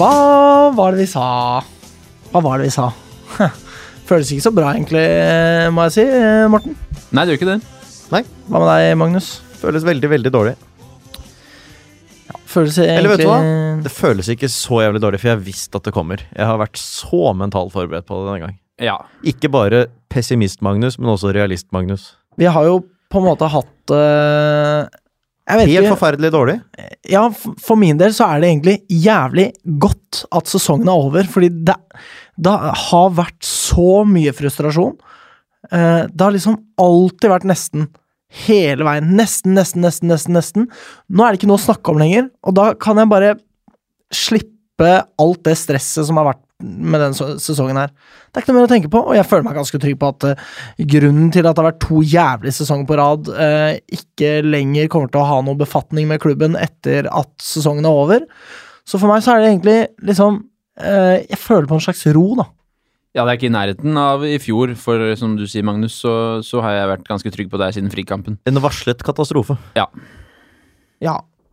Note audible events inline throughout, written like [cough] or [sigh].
Hva var det vi sa? Hva var det vi sa? [laughs] Føles ikke så bra, egentlig, må jeg si. Morten. Nei, det gjør ikke det. Hva med deg, Magnus? Føles veldig, veldig dårlig. Føles egentlig Eller vet du hva? Det føles ikke så jævlig dårlig, for jeg visste at det kommer. Jeg har vært så mentalt forberedt på det denne gang. Ja. Ikke bare pessimist-Magnus, men også realist-Magnus. Vi har jo på en måte hatt eh, Helt forferdelig dårlig. Ja, for min del så er det egentlig jævlig godt at sesongen er over, fordi det, det har vært så mye frustrasjon. Eh, det har liksom alltid vært nesten. Hele veien. Nesten, nesten, nesten, nesten. nesten. Nå er det ikke noe å snakke om lenger, og da kan jeg bare slippe alt det stresset som har vært med den sesongen her. Det er ikke noe mer å tenke på, og jeg føler meg ganske trygg på at eh, grunnen til at det har vært to jævlige sesonger på rad, eh, ikke lenger kommer til å ha noe befatning med klubben etter at sesongen er over. Så for meg så er det egentlig liksom eh, Jeg føler på en slags ro, da. ja, det er ikke i nærheten av i fjor, for som du sier, Magnus, så, så har jeg vært ganske trygg på deg siden frikampen. En varslet katastrofe. Ja.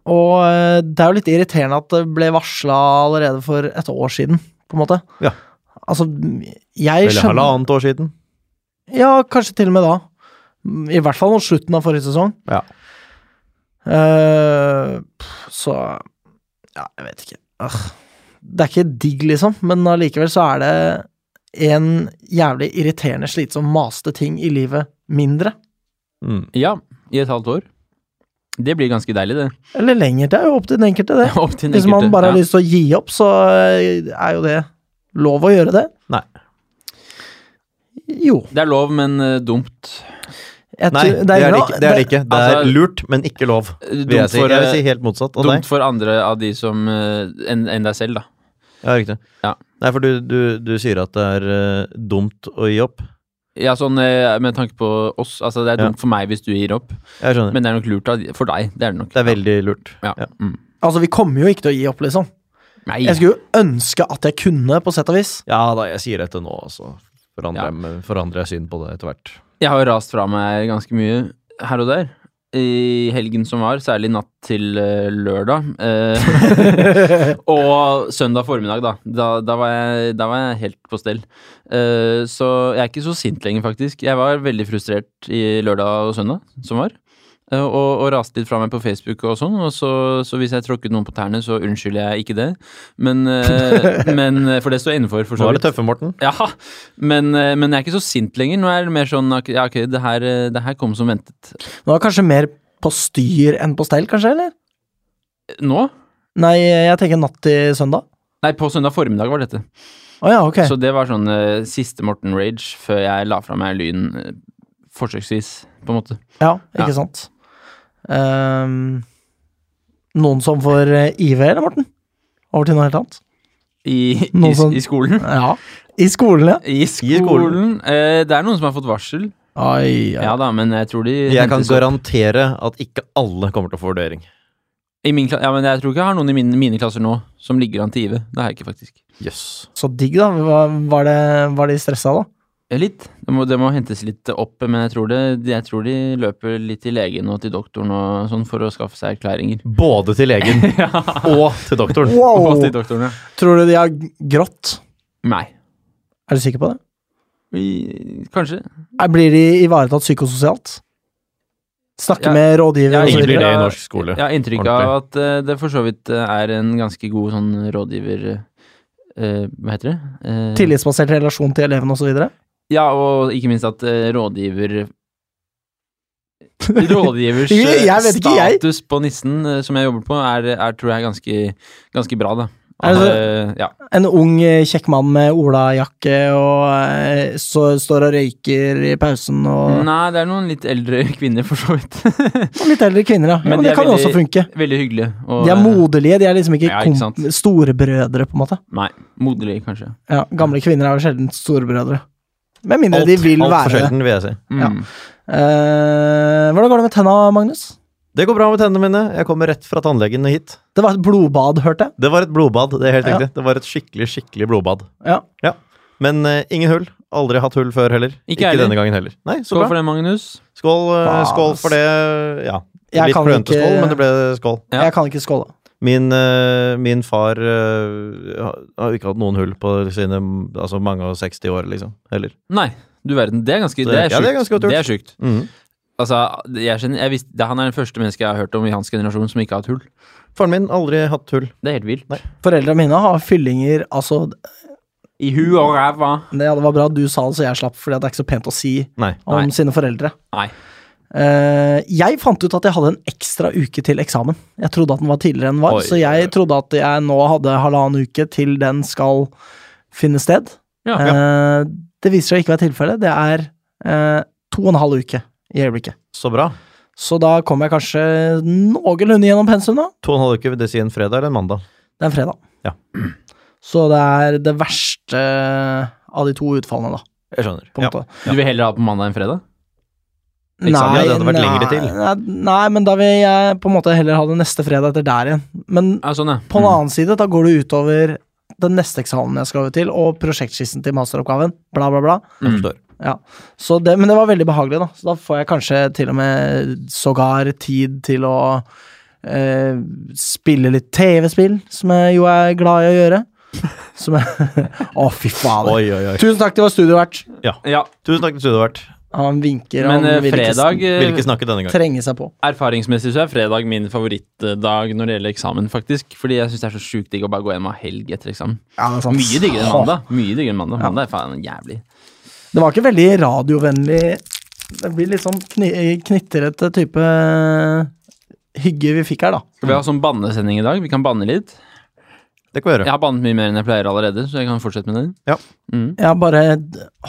Og eh, det er jo litt irriterende at det ble varsla allerede for et år siden, på en måte. Ja. Altså, jeg Eller skjønner halvannet år siden. Ja, kanskje til og med da. I hvert fall mot slutten av forrige sesong. Ja. Uh, så Ja, jeg vet ikke. Uh, Det er ikke digg, liksom, men allikevel så er det en jævlig irriterende, slitsom, maste ting i livet mindre. Mm. Ja, i et halvt år. Det blir ganske deilig, det. Eller lenger. Det er jo opp til den enkelte, det. [laughs] Opp til den Hvis man bare bare har lyst til å gi opp, så eh, er jo det lov å gjøre det. Nei. Jo. Det er lov, men eh, dumt. Jeg Nei, tror- det er det bra- ikke. Det er, det ikke. det er Altså- lurt, men ikke lov. Vil jeg, Dumt si. for, jeg vil eh, si helt motsatt. Dumt deg? for andre av de som eh, enn en deg selv, da. Ja, riktig. Ja. Nei, for du, du, du sier at det er eh, dumt å gi opp. Ja, sånn eh, med tanke på oss. Altså, det er Ja. dumt for meg hvis du gir opp, Jeg skjønner. men det er nok lurt for deg. Det er det nok. det er veldig lurt. Ja. Ja. Mm. Altså, vi kommer jo ikke til å gi opp, liksom. Nei. Jeg skulle jo ønske at jeg kunne, på sett og vis. Ja da, jeg sier dette nå, altså. forandrer, forandrer jeg syn på det etter hvert. Jeg har jo rast fra meg ganske mye her og der. I helgen som var, særlig natt til eh, lørdag. Eh, [laughs] og søndag formiddag, da. Da, da, var jeg, da var jeg helt på stell. Eh, så jeg er ikke så sint lenger, faktisk. Jeg var veldig frustrert i lørdag og søndag som var. Eh, og, og raste litt fra meg på Facebook og sånn. Og så, så hvis jeg tråkket noen på tærne, så unnskylder jeg ikke det. Men, eh, [laughs] men For det står jeg innenfor, for Nå er det tøffe, Morten. Ja, men, eh, men jeg er ikke så sint lenger. Nå er det mer sånn Ja, ok, det her, eh, det her kom som ventet. Nå er det kanskje mer på styr enn på stell, kanskje, eller? Nå? Nei, jeg tenker natt til søndag. Nei, på søndag formiddag var dette. Oh, ja, ok. Så det var sånn uh, siste Morten Rage før jeg la fra meg Lyn uh, forsøksvis, på en måte. Ja, ikke Ja. sant. Ehm, noen som får eh, IV, eller, Morten? Over til noe helt annet? I, i, sånn- i skolen. Ja. I skolen, ja. I skolen. skolen. Eh, det er noen som har fått varsel. Ai, ja. Ja da, men jeg tror de Jeg kan garantere at ikke alle kommer til å få vurdering. I min ja, men jeg tror ikke jeg har noen i mine, mine klasser nå som ligger an til IV. Det har jeg ikke, faktisk. Yes. Så digg, da. Var, var, det, var de stressa, da? Litt. Det må, det må hentes litt opp, men jeg tror, det, jeg tror de løper litt til legen og til doktoren og sånn for å skaffe seg erklæringer. [laughs] Både til legen [laughs] ja. og til doktoren. Wow! Og til doktoren, ja. Tror du de har grått? Nei. Er du sikker på det? Vi- Kanskje. Er- Blir de ivaretatt psykososialt? Snakke Ja. med rådgiver Ja, og så Ingen blir videre? det i norsk skole. Jeg har inntrykk av at eh, det for så vidt eh, er en ganske god sånn rådgiver Uh, Hva heter det? Uh, Tillitsbasert relasjon til eleven og så videre? Ja, og ikke minst at eh, rådgiver [laughs] Rådgivers Jeg- jeg vet ikke, jeg. status på nissen eh, som jeg jobber på, er, er tror jeg er ganske, ganske bra, da. Er det Eh, ja. En ung, eh, kjekk mann med olajakke og eh, så, står og røyker i pausen og Nei, det er noen litt eldre [laughs] kvinner, for så vidt. Litt eldre kvinner, ja. ja Men men de det er kan jo veldig- også funke. Veldig hyggelige. Og, De er moderlige, de er liksom ikke, Ja, ikke sant. kom- storebrødre, på en måte. Nei, moderlige, kanskje. Ja, Gamle kvinner er jo sjelden storebrødre. Med mindre de vil alt være det. sjelden, vil jeg si. Mm. Ja. Eh, hvordan går det med tenna, Magnus? Det går bra med tennene mine. Jeg kommer rett fra tannlegen hit. Det var et blodbad, hørte jeg. Det var et blodbad, det er helt Ja. Det var et skikkelig, skikkelig blodbad. Ja. Men eh, ingen hull. Aldri hatt hull før heller. Ikke ikke denne gangen heller. Nei, så Skål bra. for det, Magnus. Skål, eh, skål for det. Ja. Jeg Litt klønete ikke- skål, men det ble skål. Ja. Jeg kan ikke skåle. Min, eh, min far eh, har- ikke hatt noen hull på sine altså mange og 60 år, liksom. Heller. Nei, du verden. Det er ganske Det er ja, det er ganske godt gjort. Det er sjukt. Mhm. Altså, jeg kjenner, jeg visste, han er den første mennesket jeg har hørt om i hans generasjon som ikke har hatt hull. Faren min aldri hatt hull. Det er helt vilt. Foreldra mine har fyllinger Altså, I hu og ræva. det, ja, det var bra at du sa det, så jeg slapp, fordi det er ikke så pent å si Nei. om Nei. sine foreldre. Nei. Eh, jeg fant ut at jeg hadde en ekstra uke til eksamen. Jeg trodde at den var tidligere enn den var, Oi, så jeg trodde at jeg nå hadde halvannen uke til den skal finne sted. Ja. Eh, det viser seg ikke å være tilfellet. Det er eh, to og en halv uke i øyeblikket. Så bra. Så da kommer jeg kanskje noenlunde gjennom pensum, da. To og en halv uke, vil det si en fredag eller en mandag? Det er en fredag. Ja. [clears throat] Så det er det verste av de to utfallene, da. Jeg skjønner. På en Ja. Du vil heller ha på mandag enn fredag? Eksamen, ja, det hadde vært lengre til. Nei, nei, men da vil jeg på en måte heller ha det neste fredag etter der igjen. Men Ja, sånn, ja. på den annen side, da går det utover den neste eksamen jeg skal over til, og prosjektskissen til masteroppgaven, bla, bla, bla. Mm. Ja. Så det, men det var veldig behagelig, da. Så da får jeg kanskje til og med sågar tid til å eh, spille litt TV-spill, som jeg jo er glad i å gjøre. Som jeg [laughs] Å, fy fader. Oi, oi, oi. Tusen takk, det var studiovert. Ja, Tusen takk til studiovert. Han vinker, men han eh, fredag eh, Vil ikke snakke denne gangen. trenge seg på. Erfaringsmessig så er fredag min favorittdag når det gjelder eksamen, faktisk. Fordi jeg syns det er så sjukt digg å bare gå hjem og ha helg etter eksamen. Ja, det er sant. Mye diggere enn mandag. Mye diggere enn mandag. Ja. Mandag er faen jævlig. Det var ikke veldig radiovennlig Det blir litt sånn kni knitrete type hygge vi fikk her, da. Skal vi ha sånn bannesending i dag? Vi kan banne litt. Det kan vi gjøre. Jeg har bannet mye mer enn jeg pleier allerede, så jeg kan fortsette med det. Ja. Mm. Ja, bare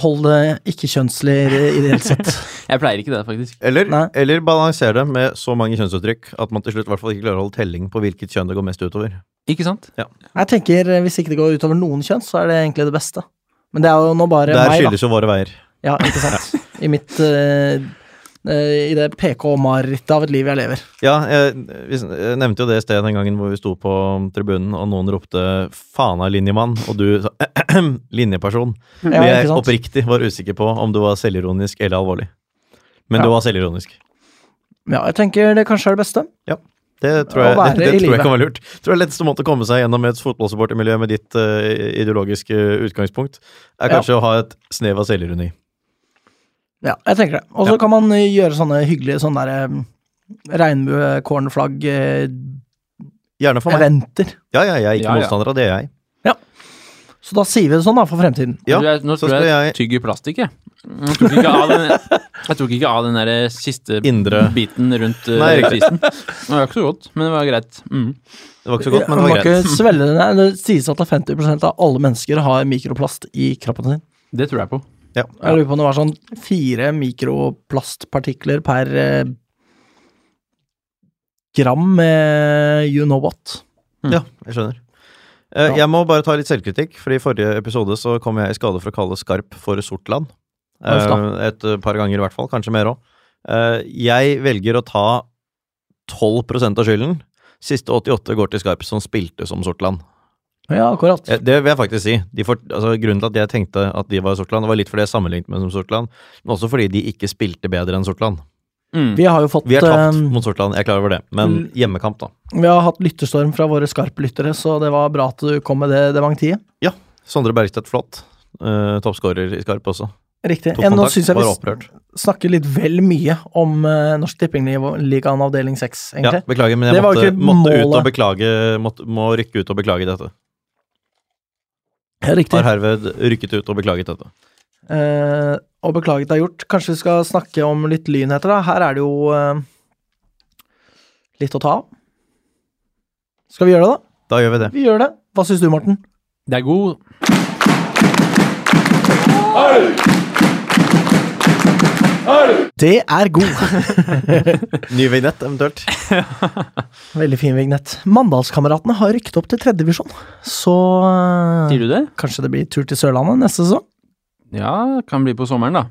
hold det ikke-kjønnslig ideelt sett. [laughs] Jeg pleier ikke det, faktisk. Eller, Nei. eller balansere det med så mange kjønnsuttrykk at man til slutt i hvert fall ikke klarer å holde telling på hvilket kjønn det går mest utover. Ikke sant? Jeg tenker eh, Hvis ikke det går utover noen kjønn, så er det egentlig det beste. Men det er jo nå bare Der meg, da. skilles jo våre veier. Ja, ikke sant. [laughs] I mitt eh, I det PK-marerittet av et liv jeg lever. Ja, jeg, vi nevnte jo det i sted den gangen hvor vi sto på tribunen, og noen ropte 'faen av linjemann', og du sa [clears throat] 'linjeperson'. Ja, jeg oppriktig var usikker på om du var selvironisk eller alvorlig. Men du var selvironisk. Ja, jeg tenker det kanskje er det beste. Det tror jeg, det, [laughs] det tror jeg kan være lurt. Jeg tror det letteste måte å komme seg gjennom et fotballsupportermiljø med ditt uh, ideologiske utgangspunkt, er Ja. kanskje å ha et snev av selvironi. Ja, jeg tenker det. Og så Ja. kan man eh, gjøre sånne hyggelige sånne der regnbuekornflagg regnbue-cornflagg-eventer. Gjerne for meg. Ja, ja, jeg er ikke Ja, ja. motstander av det, jeg. Så da sier vi det sånn, da, for fremtiden. Ja, jeg, nå så tror skal jeg jeg tygger plastikk, jeg. Jeg tok ikke av den, jeg tok ikke av den der siste Indre- biten rundt uh, Det var ikke så godt, men det var greit. Mm. Det var ikke så godt, men det var greit. ikke. Nei, Det sies at 50% av alle mennesker har mikroplast i kroppen sin. Det tror jeg på. Ja. Jeg lurer på om det var sånn fire mikroplastpartikler per eh, gram med you know what. Ja, jeg skjønner. Eh, Jeg må bare ta litt selvkritikk, for i forrige episode så kom jeg i skade for å kalle Skarp for Sortland. Eh, Et par ganger i hvert fall, kanskje mer òg. Jeg velger å ta 12% av skylden. Siste 88 går til Skarp, som spilte som Sortland. Ja, akkurat. Det vil jeg faktisk si. De får, altså, grunnen til at jeg tenkte at de var Sortland, det var litt fordi jeg sammenlignet med dem som Sortland, men også fordi de ikke spilte bedre enn Sortland. Mm. Vi har jo fått Vi har tapt eh, mot Sortland, jeg er klar over det, men Mm. hjemmekamp, da. Vi har hatt lytterstorm fra våre skarpe lyttere så det var bra at du kom med det dementiet. Sondre Bergstedt, flott. Uh, Toppskårer i Skarp også. Riktig. Tok Nå syns jeg vi snakker litt vel mye om uh, Norsk Tippingligaen avdeling 6, Ja, egentlig. beklager, men jeg Det var jo måtte, måtte ut og beklage måtte, Må rykke ut og beklage dette. Ja, riktig. Har herved rykket ut og beklaget dette. Eh, og beklaget er gjort. Kanskje vi skal snakke om litt lynheter, da. Her er det jo eh, litt å ta av. Skal vi gjøre det, da? Da gjør vi det. Vi gjør det. Hva syns du, Morten? Det er god. Det er god. [laughs] Ny vignett, eventuelt. [laughs] Veldig fin vignett. Mandalskameratene har rykket opp til tredjedivisjon, så eh, Sier du det? kanskje det blir tur til Sørlandet neste sesong? Ja, kan bli på sommeren, da.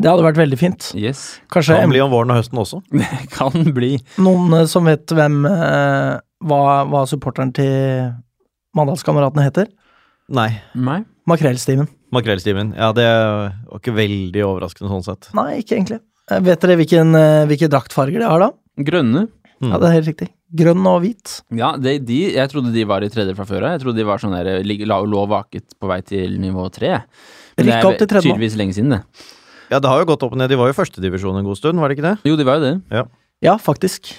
Det hadde vært veldig fint. Yes. Kanskje Kan bli om våren og høsten også. [laughs] Det kan bli. noen eh, som vet hvem eh, hva, hva supporteren til Mandalskameratene heter? Nei. Nei. Makrellstimen. Makrellstimen. Ja, det var ikke veldig overraskende sånn sett. Nei, ikke egentlig. Eh, Vet dere hvilken, eh, hvilke draktfarger de har da? Grønne. Mm. Ja, det er helt riktig. Grønn og hvit. Ja, det, de, jeg trodde de var i tredje fra før av. Jeg trodde de var sånn der, og lå vaket på vei til nivå tre. Men det Rykka opp til tredje tydeligvis lenge siden, det. Ja, det har jo gått opp og ned. De var jo i førstedivisjon en god stund, var det ikke det? Jo, de var jo det. Ja, faktisk.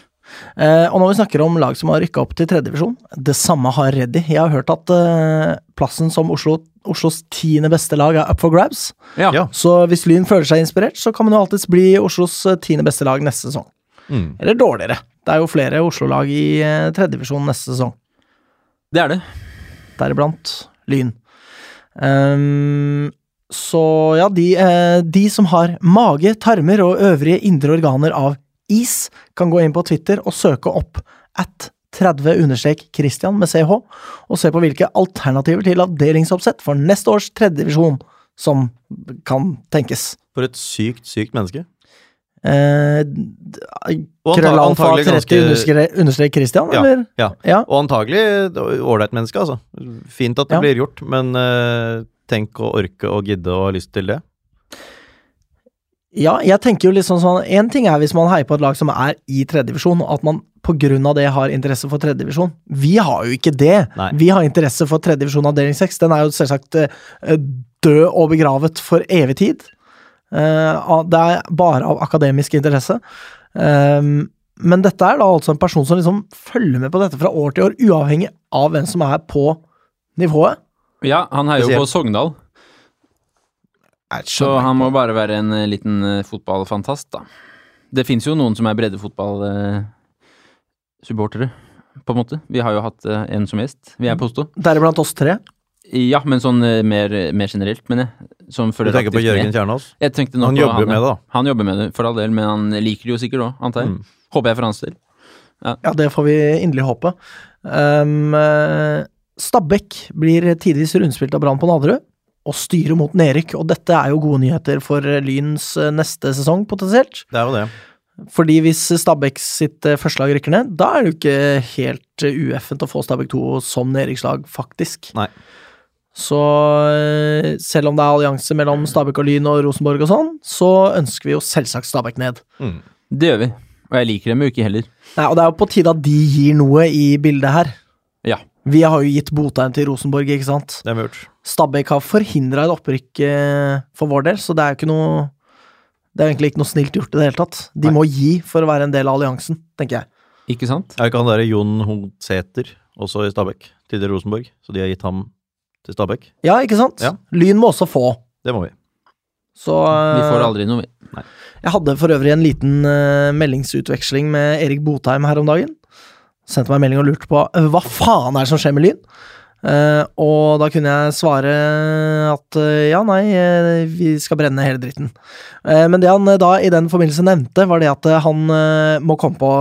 Eh, og når vi snakker om lag som har rykka opp til tredjedivisjon, det samme har Reddy. Jeg har hørt at eh, plassen som Oslo, Oslos tiende beste lag er up for grabs. Ja. Ja. Så hvis Lyn føler seg inspirert, så kan man jo alltids bli Oslos eh, tiende beste lag neste sesong. Mm. Eller dårligere. Det er jo flere Oslo-lag i eh, tredjedivisjon neste sesong, Det er det. deriblant Lyn. Um, så ja, de, eh, de som har mage, tarmer og øvrige indre organer av is, kan gå inn på Twitter og søke opp at 30-Christian med CH, og se på hvilke alternativer til avdelingsoppsett for neste års tredjedivisjon som kan tenkes. For et sykt, sykt menneske. Eh, Og Krøllalfa 30 ganske- understrek understrek Christian, Ja. eller? Ja. Ja. Og antagelig ålreit menneske, altså. Fint at det Ja. blir gjort, men eh, tenk å orke og gidde og ha lyst til det. Ja, jeg tenker jo liksom sånn En ting er hvis man heier på et lag som er i tredjedivisjon, og at man på grunn av det har interesse for tredjedivisjon. Vi har jo ikke det. Nei. Vi har interesse for tredjedivisjon avdeling seks. Den er jo selvsagt eh, død og begravet for evig tid. Eh, det er bare av akademisk interesse. Um, men dette er da altså en person som liksom følger med på dette fra år til år, uavhengig av hvem som er på nivået. Ja, han heier jo på Sogndal, så han må bare være en eh, liten eh, fotballfantast, da. Det fins jo noen som er breddefotballsupportere, på en måte. Vi har jo hatt eh, en som gjest, vil jeg påstå. Deriblant oss tre. Ja, men sånn eh, mer, mer generelt, mener jeg. Som Du tenker på Jørgen. Kjernås? Han på jobber han, med det, da. Han jobber med det, for all del, men han liker det jo sikkert òg, antar jeg. Mm. Håper jeg for hans del. Ja, det får vi inderlig håpe. Um, eh, Stabæk blir tidvis rundspilt av Brann på Nadderud, og styre mot nedrykk. Og dette er jo gode nyheter for eh, Lyns eh, neste sesong, potensielt. Det er jo det. Fordi hvis Stabæk sitt eh, første lag rykker ned, da er det jo ikke helt ueffent å få Stabæk 2 som nedrykkslag, faktisk. Nei. Så eh, selv om det er allianse mellom Stabæk og Lyn og Rosenborg og sånn, så ønsker vi jo selvsagt Stabæk ned. Mm. Det gjør vi. Og jeg liker dem jo ikke heller. Nei, og det er jo på tide at de gir noe i bildet her. Ja. Vi har jo gitt Botheim til Rosenborg, ikke sant? Det har vi gjort. Stabæk har forhindra et opprykk eh, for vår del, så det er jo ikke noe Det er egentlig ikke noe snilt gjort i det hele tatt. De Nei. må gi for å være en del av alliansen, tenker jeg. Ikke sant? Er ikke han derre Jon Hodsæter også i Stabæk? Tidligere Rosenborg. Så de har gitt ham til Stabæk? Ja, ikke sant? Ja. Lyn må også få. Det må vi. Så Vi får eh, aldri noe, vi. Jeg hadde for øvrig en liten uh, meldingsutveksling med Erik Botheim her om dagen. Sendte meg en melding og lurte på hva faen er det som skjer med Lyn? Eh, og da kunne jeg svare at uh, ja, nei, eh, vi skal brenne hele dritten. Uh, men det han da i den forbindelse nevnte, var det at han må komme på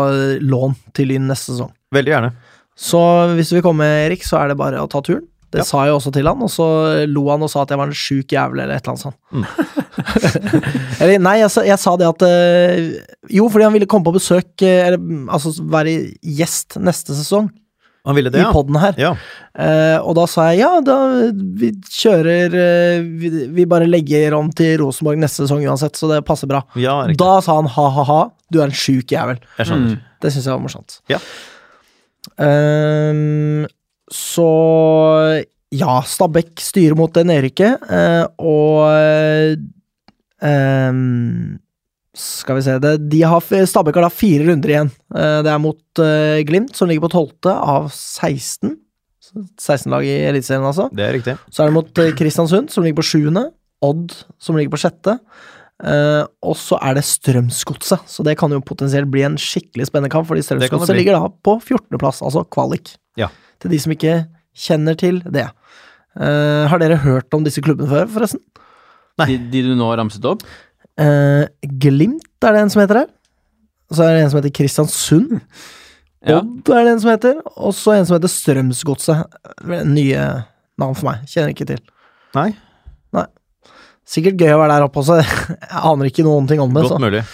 lån til Lyn neste sesong. Veldig gjerne. Så hvis du vil komme, Erik, så er det bare å ta turen. Det Ja. sa jeg også til han, og så lo han og sa at jeg var en sjuk jævel, eller et eller annet sånt. Mm. [laughs] eller nei, jeg jeg sa det at Jo, fordi han ville komme på besøk, eller altså være gjest neste sesong Han ville det, i poden podden her. Ja. Uh, og da sa jeg ja, da vi kjører uh, vi, vi bare legger om til Rosenborg neste sesong uansett, så det passer bra. ja. Da sa han ha-ha-ha, du er en sjuk jævel. Jeg skjønner. Mm. Det syns jeg var morsomt. Ja. Ehm, så ja, Stabæk styrer mot det nedrykket, eh, og ehm, Skal vi se det, de har, Stabæk har da fire runder igjen. Eh, det er mot eh, Glimt, som ligger på tolvte av 16. 16 lag i Eliteserien, altså. Det er riktig. Så er det mot eh, Kristiansund, som ligger på sjuende. Odd, som ligger på sjette. Uh, og så er det Strømsgodset, så det kan jo potensielt bli en skikkelig spennende kamp, fordi Strømsgodset ligger da på 14.-plass, altså kvalik. Ja. Til de som ikke kjenner til det. Uh, har dere hørt om disse klubbene før, forresten? De, de du nå ramset opp? Eh, Glimt er det en som heter her. Så er det en som heter Kristiansund. Ja. Odd er det en som heter. Og så en som heter Strømsgodset. Nye navn for meg. Kjenner ikke til. Nei, Sikkert gøy å være der oppe også. [laughs] Jeg aner ikke noen ting om det. godt Så. mulig.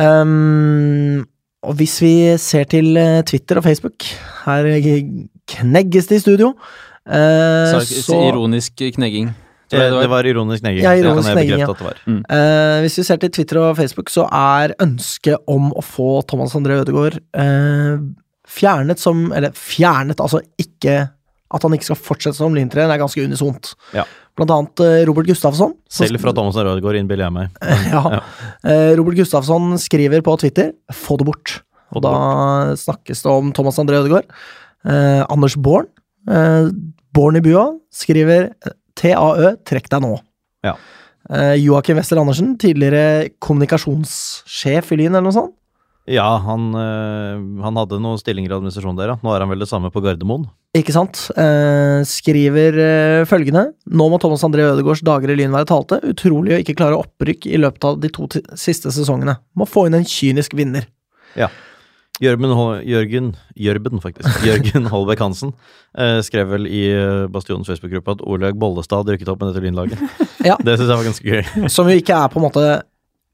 Um, og hvis vi ser til eh, Twitter og Facebook Her knegges det i studio. Uh, så, så Ironisk knegging. Det Det var. var ironisk negging. Ja, det kan jeg negging, bekrefte at det var. Eh, hvis vi ser til Twitter og Facebook, så er ønsket om å få Thomas André Ødegaard eh, fjernet som Eller fjernet, altså ikke At han ikke skal fortsette som lintrener, er ganske unisont. Ja. Blant annet eh, Robert Gustafsson. Selv fra Thomas Rødgaard innbiller jeg meg. [laughs] ja. Ja. Eh, Robert Gustafsson skriver på Twitter 'få det bort'. Få Og det da snakkes det om Thomas André Ødegaard. Eh, Anders Born, eh, Born i bua, skriver TAØ, trekk deg nå. Ja. Eh, Joakim Wester Andersen, tidligere kommunikasjonssjef i Lyn, eller noe sånt. Ja, han, øh, han hadde noen stillinger i administrasjonen der, ja. Nå er han vel det samme på Gardermoen. Ikke sant? Eh, skriver eh, følgende Nå må Thomas André Ødegaards dager i Lyn være talte. Utrolig å ikke klare opprykk i løpet av de to siste sesongene. Må få inn en kynisk vinner. Jørgen, Jørgen, Jørgen, faktisk. [laughs] Jørgen Holbæk Hansen eh, skrev vel i eh, Bastionens Facebook-gruppe at Olaug Bollestad rykket opp med dette lynlaget. [laughs] Ja. Det syns jeg var ganske gøy. [laughs] Som jo ikke er på en måte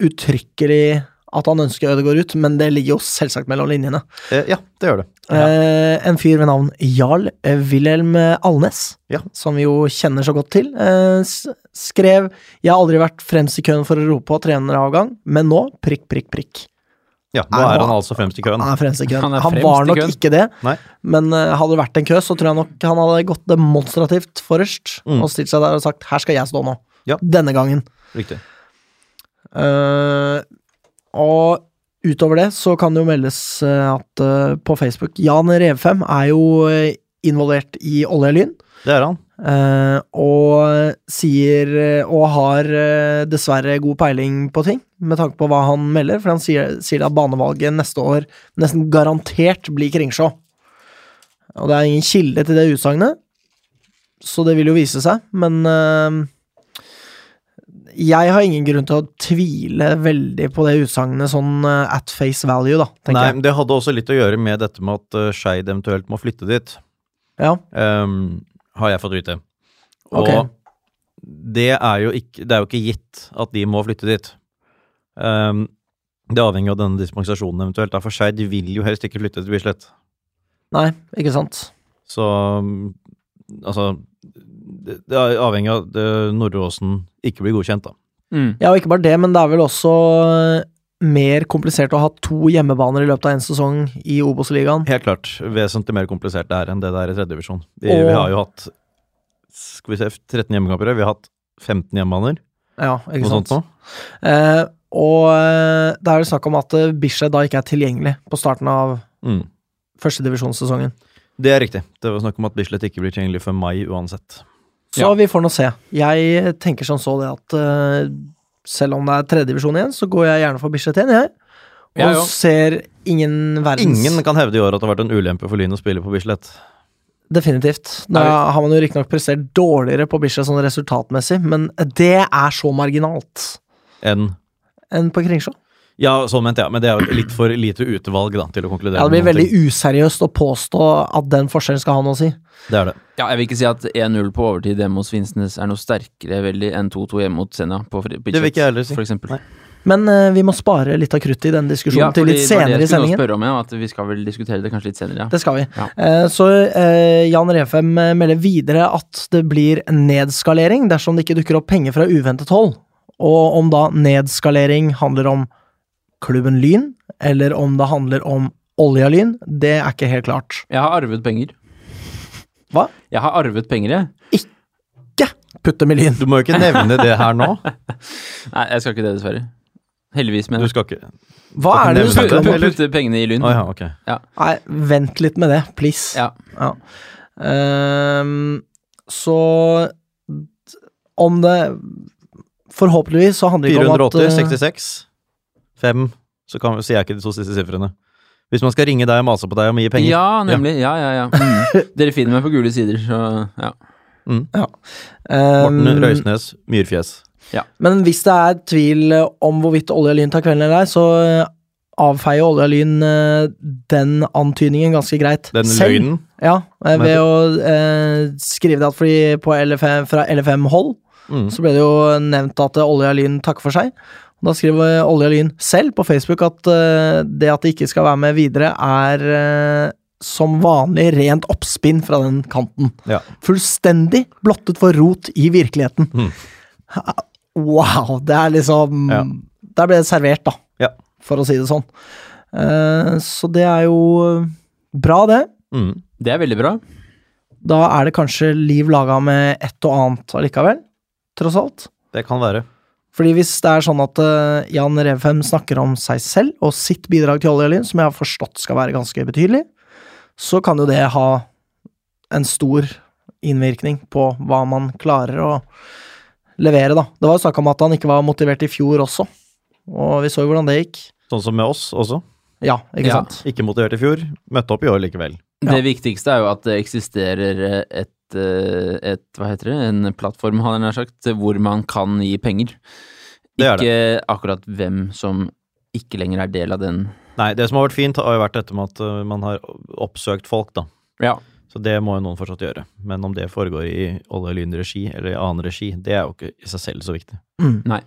uttrykkelig at han ønsker Ødegaard ut, men det ligger jo selvsagt mellom linjene. Eh, ja, det gjør det. Eh, en fyr ved navn Jarl eh, Wilhelm Alnes, Ja. som vi jo kjenner så godt til, eh, skrev 'Jeg har aldri vært fremst i køen for å rope på treneravgang, men nå prikk, prikk, prikk'. Ja, Nå Er er han- altså fremst i køen. Han er fremst i køen. Han Han, var nok køen. ikke det, Nei. men uh, hadde det vært en kø, så tror jeg nok han hadde gått demonstrativt forrest Mm. og stilt seg der og sagt 'her skal jeg stå nå'. Ja. Denne gangen. Riktig. Uh, og utover det så kan det jo meldes eh, at uh, på Facebook Jan Revfem er jo involvert i Olje Lyn. Det er han. Uh, og sier eh, Og har uh, dessverre god peiling på ting, med tanke på hva han melder. For han sier, sier at banevalget neste år nesten garantert blir Kringsjå. Og det er ingen kilde til det utsagnet, så det vil jo vise seg. Men uh, jeg har ingen grunn til å tvile veldig på det utsagnet sånn at face value, da, Nei, jeg. men Det hadde også litt å gjøre med dette med at uh, Skeid eventuelt må flytte dit. Ja, Ehm, har jeg fått vite. Og okay. det er jo ikke Det er jo ikke gitt at de må flytte dit. Um, det avhenger av denne dispensasjonen eventuelt. da, For Skeid vil jo helst ikke flytte til Bislett. nei, ikke sant. Så altså Det, det er avhengig av at uh, Nordre Åsen ikke blir godkjent, da. Mm. Ja, og ikke bare det, men det er vel også eh, mer komplisert å ha to hjemmebaner i løpet av en sesong i Obos-ligaen. Helt klart vesentlig mer komplisert det er enn det det er i tredjedivisjon. Vi, Og- vi har jo hatt Skal vi se 13 hjemmekamper, vi har hatt 15 hjemmebaner. Ja, ikke sant. Eh, og eh, det er jo snakk om at eh, Bislett da ikke er tilgjengelig på starten av Mm. førstedivisjonssesongen. Det er riktig. Det var snakk om at Bislett ikke blir tilgjengelig før mai uansett. Så Ja. vi får nå se. Jeg tenker som så det at eh, selv om det er tredjedivisjon igjen, så går jeg gjerne for Bislett igjen, jeg. Og ja, ser ingen verdens Ingen kan hevde i år at det har vært en ulempe for Lyn å spille på Bislett. Definitivt. Nå har man jo riktignok prestert dårligere på Bislett sånn resultatmessig, men det er så marginalt Enn enn på Kringsjå. Ja, sånn mente jeg, men det er jo litt for lite utvalg da, til å konkludere. Ja, det blir veldig ting. useriøst å påstå at den forskjellen skal ha noe å si. Det er det. Ja, jeg vil ikke si at 1-0 på overtid hjemme hos Finnsnes er noe sterkere veldig enn 2-2 hjemme mot Senja på fri- Det vil ikke jeg heller si. for eksempel. Nei. Men uh, vi må spare litt av kruttet i den diskusjonen Ja, til litt det var det senere i sendingen. spørre om, ja, at vi skal vel diskutere det kanskje litt senere, ja. Det skal vi. Ja. Uh, Så uh, Jan Refem melder videre at det blir nedskalering dersom det ikke dukker opp penger fra uventet hold. Og om da nedskalering handler om klubben Lyn, eller om det handler om Olja Lyn, det er ikke helt klart. Jeg har arvet penger. Hva? Jeg har arvet penger, jeg. Ikke putte med Lyn! Du må jo ikke nevne det her nå. [laughs] Nei, jeg skal ikke det, dessverre. Heldigvis, men Du skal ikke Hva Skal er det du nevne snakker om? Putte putte pengene i Lyn. Oh, ja, ok. Nei, vent litt med det, please. Ja. Ehm, så om det Forhåpentligvis så handler det ikke om at 480, eh, 66, 5, så kan, sier jeg ikke de to siste sifrene. Hvis man skal ringe deg og mase på deg om å gi penger Ja, nemlig. Ja, ja, ja. [laughs] Mm. Dere finner meg på gule sider, så ja. Morten ehm, Røisnes, Myrfjes. Men hvis det er tvil om hvorvidt Olje og Lyn tar kvelden eller ei, så eh, avfeier Olje og Lyn eh, den antydningen ganske greit. Den selv. løgnen. Ja, eh, ved å eh, skrive det at fordi på LFM, fra LFM-hold Mm. så ble det jo nevnt at Olje og Lyn takker for seg. Da skriver Olje og Lyn selv på Facebook at eh, det at de ikke skal være med videre, er eh, som vanlig rent oppspinn fra den kanten. Ja. Fullstendig blottet for rot i virkeligheten. Mm. [laughs] Wow, det er liksom Ja. Der ble det servert, da, Ja. for å si det sånn. Eh, så det er jo bra, det. Mm. Det er veldig bra. Da er det kanskje liv laga med et og annet allikevel, tross alt. Det kan være. Fordi hvis det er sånn at uh, Jan Revfem snakker om seg selv og sitt bidrag til Olje og Lyn, som jeg har forstått skal være ganske betydelig, så kan jo det ha en stor innvirkning på hva man klarer å levere, da. Det var jo snakk om at han ikke var motivert i fjor også, og vi så jo hvordan det gikk. Sånn som med oss også. Ja, ikke Ja. sant? Ikke motivert i fjor, møtte opp i år likevel. Ja. Det viktigste er jo at det eksisterer et, eh, et Hva heter det? En plattform, hadde jeg nær sagt, hvor man kan gi penger. Det er Ikke akkurat hvem som ikke lenger er del av den. Nei, det som har vært fint, har jo vært dette med at uh, man har oppsøkt folk, da. Ja. Så det må jo noen fortsatt gjøre. Men om det foregår i Olje og Lyn-regi eller i annen regi, det er jo ikke i seg selv så viktig. Mm. Nei.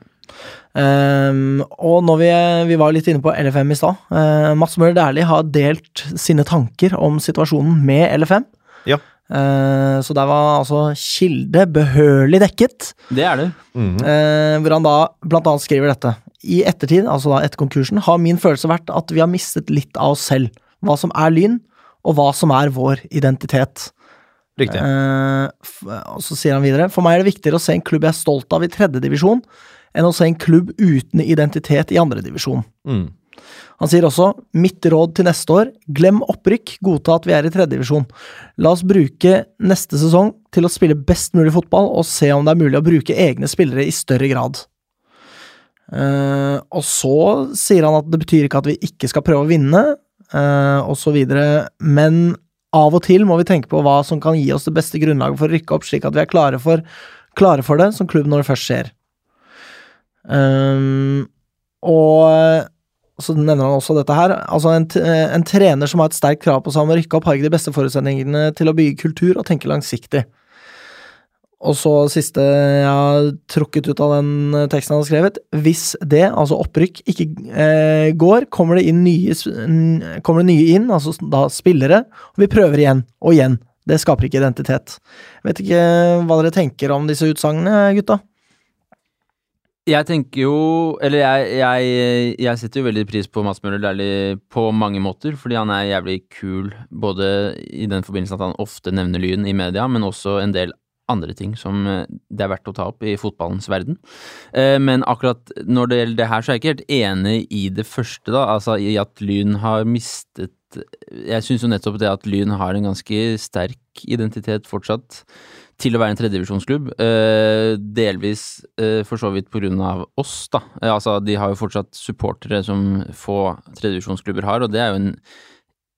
Um, og når vi, vi var litt inne på LFM i stad. Uh, Mats Møller Dæhlie har delt sine tanker om situasjonen med LFM. Ja. Eh, så der var altså kilde behørig dekket, Det er det. -hmm. uh, hvor han da blant annet skriver dette. I ettertid, altså da etter konkursen, har min følelse vært at vi har mistet litt av oss selv. Hva som er Lyn, og hva som er vår identitet. Riktig. Uh, og så sier han videre For meg er det viktigere å se en klubb jeg er stolt av i tredjedivisjon, enn å se en klubb uten identitet i andredivisjon. Mm. Han sier også mitt råd til neste år, glem opprykk, godta at vi er i tredjedivisjon. La oss bruke neste sesong til å spille best mulig fotball, og se om det er mulig å bruke egne spillere i større grad. Uh, og så sier han at det betyr ikke at vi ikke skal prøve å vinne, uh, videre, men av og til må vi tenke på hva som kan gi oss det beste grunnlaget for å rykke opp, slik at vi er klare for, klare for det som klubb når det først skjer. Um, og så nevner han også dette her. Altså en, t- en trener som har et sterkt krav på seg om å rykke opp, har ikke de beste forutsetningene til å bygge kultur og tenke langsiktig. Og så siste jeg har trukket ut av den eh, teksten han har skrevet. Hvis det, altså opprykk, ikke eh, går, kommer det, inn nye, kommer det nye inn, altså da spillere, og vi prøver igjen og igjen. Det skaper ikke identitet. Vet ikke hva dere tenker om disse utsagnene, gutta? Jeg tenker jo Eller jeg, jeg, jeg setter jo veldig pris på Mads Møller Dæhlie på mange måter, fordi han er jævlig kul, både i den forbindelse at han ofte nevner Lyn i media, men også en del andre ting som eh, det er verdt å ta opp i fotballens verden. Eh, Men akkurat når det gjelder det her, så er jeg ikke helt enig i det første, da. Altså i at Lyn har mistet Jeg syns jo nettopp det at Lyn har en ganske sterk identitet fortsatt til å være en tredjedivisjonsklubb. Eh, delvis eh, for så vidt på grunn av oss, da. Eh, altså, de har jo fortsatt supportere som få tredjedivisjonsklubber har, og det er jo en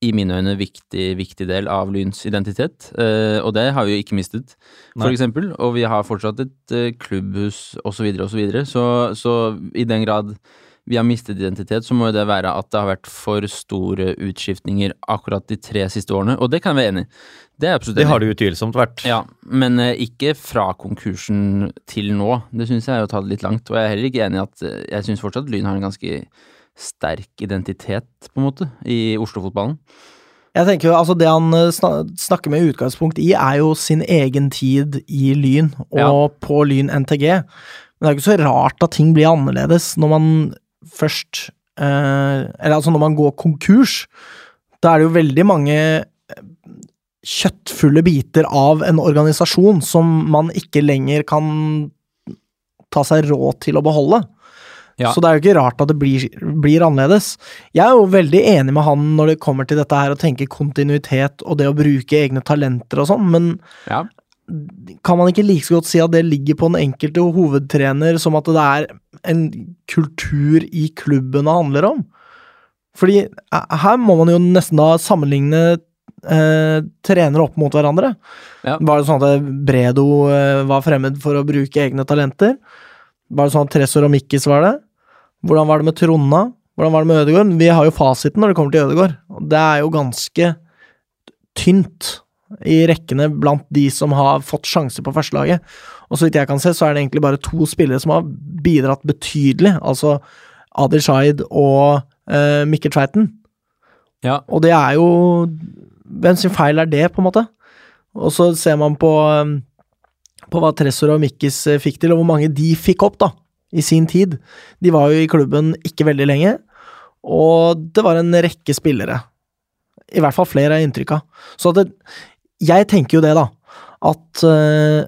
i mine øyne viktig, viktig del av Lyns identitet, eh, og det har vi jo ikke mistet, for Nei. eksempel. Og vi har fortsatt et klubbhus, og så videre, og så videre. Så, så i den grad vi har mistet identitet, så må jo det være at det har vært for store utskiftninger akkurat de tre siste årene, og det kan jeg være enig i. Det er absolutt Det enig har det utvilsomt vært. Ja, men eh, ikke fra konkursen til nå. Det syns jeg er å ta det litt langt. Og jeg er heller ikke enig i at eh, Jeg syns fortsatt Lyn har en ganske sterk identitet, på en måte, i Oslo-fotballen. Jeg tenker jo, altså Det han eh, snakker med utgangspunkt i, er jo sin egen tid i Lyn og Ja. på Lyn NTG. Men det er jo ikke så rart at ting blir annerledes når man først eh, Eller altså når man går konkurs. Da er det jo veldig mange eh, kjøttfulle biter av en organisasjon som man ikke lenger kan ta seg råd til å beholde. Ja. Så det er jo ikke rart at det blir, blir annerledes. Jeg er jo veldig enig med han når det kommer til dette her å tenke kontinuitet og det å bruke egne talenter og sånn, men Ja. Kan man ikke like så godt si at det ligger på den enkelte hovedtrener som at det er en kultur i klubben det handler om? Fordi eh, her må man jo nesten da sammenligne eh, trenere opp mot hverandre. Ja. Var det sånn at Bredo eh, var fremmed for å bruke egne talenter? Var det sånn at Tresor og Mikkis var det? Hvordan var det med Tronna? Hvordan var det med Ødegaard? Vi har jo fasiten når det kommer til Ødegaard. Det er jo ganske tynt i rekkene blant de som har fått sjanse på førstelaget. Og så vidt jeg kan se, så er det egentlig bare to spillere som har bidratt betydelig. Altså Adil Shaid og eh, Mikkel Tveiten. Ja. Og det er jo Hvem sin feil er det, på en måte? Og så ser man på, um, på hva Tressor og Mikkis eh, fikk til, og hvor mange de fikk opp, da, i sin tid. De var jo i klubben ikke veldig lenge, og det var en rekke spillere. I hvert fall flere, er inntrykket. Så Så det, jeg tenker jo det, da, at uh,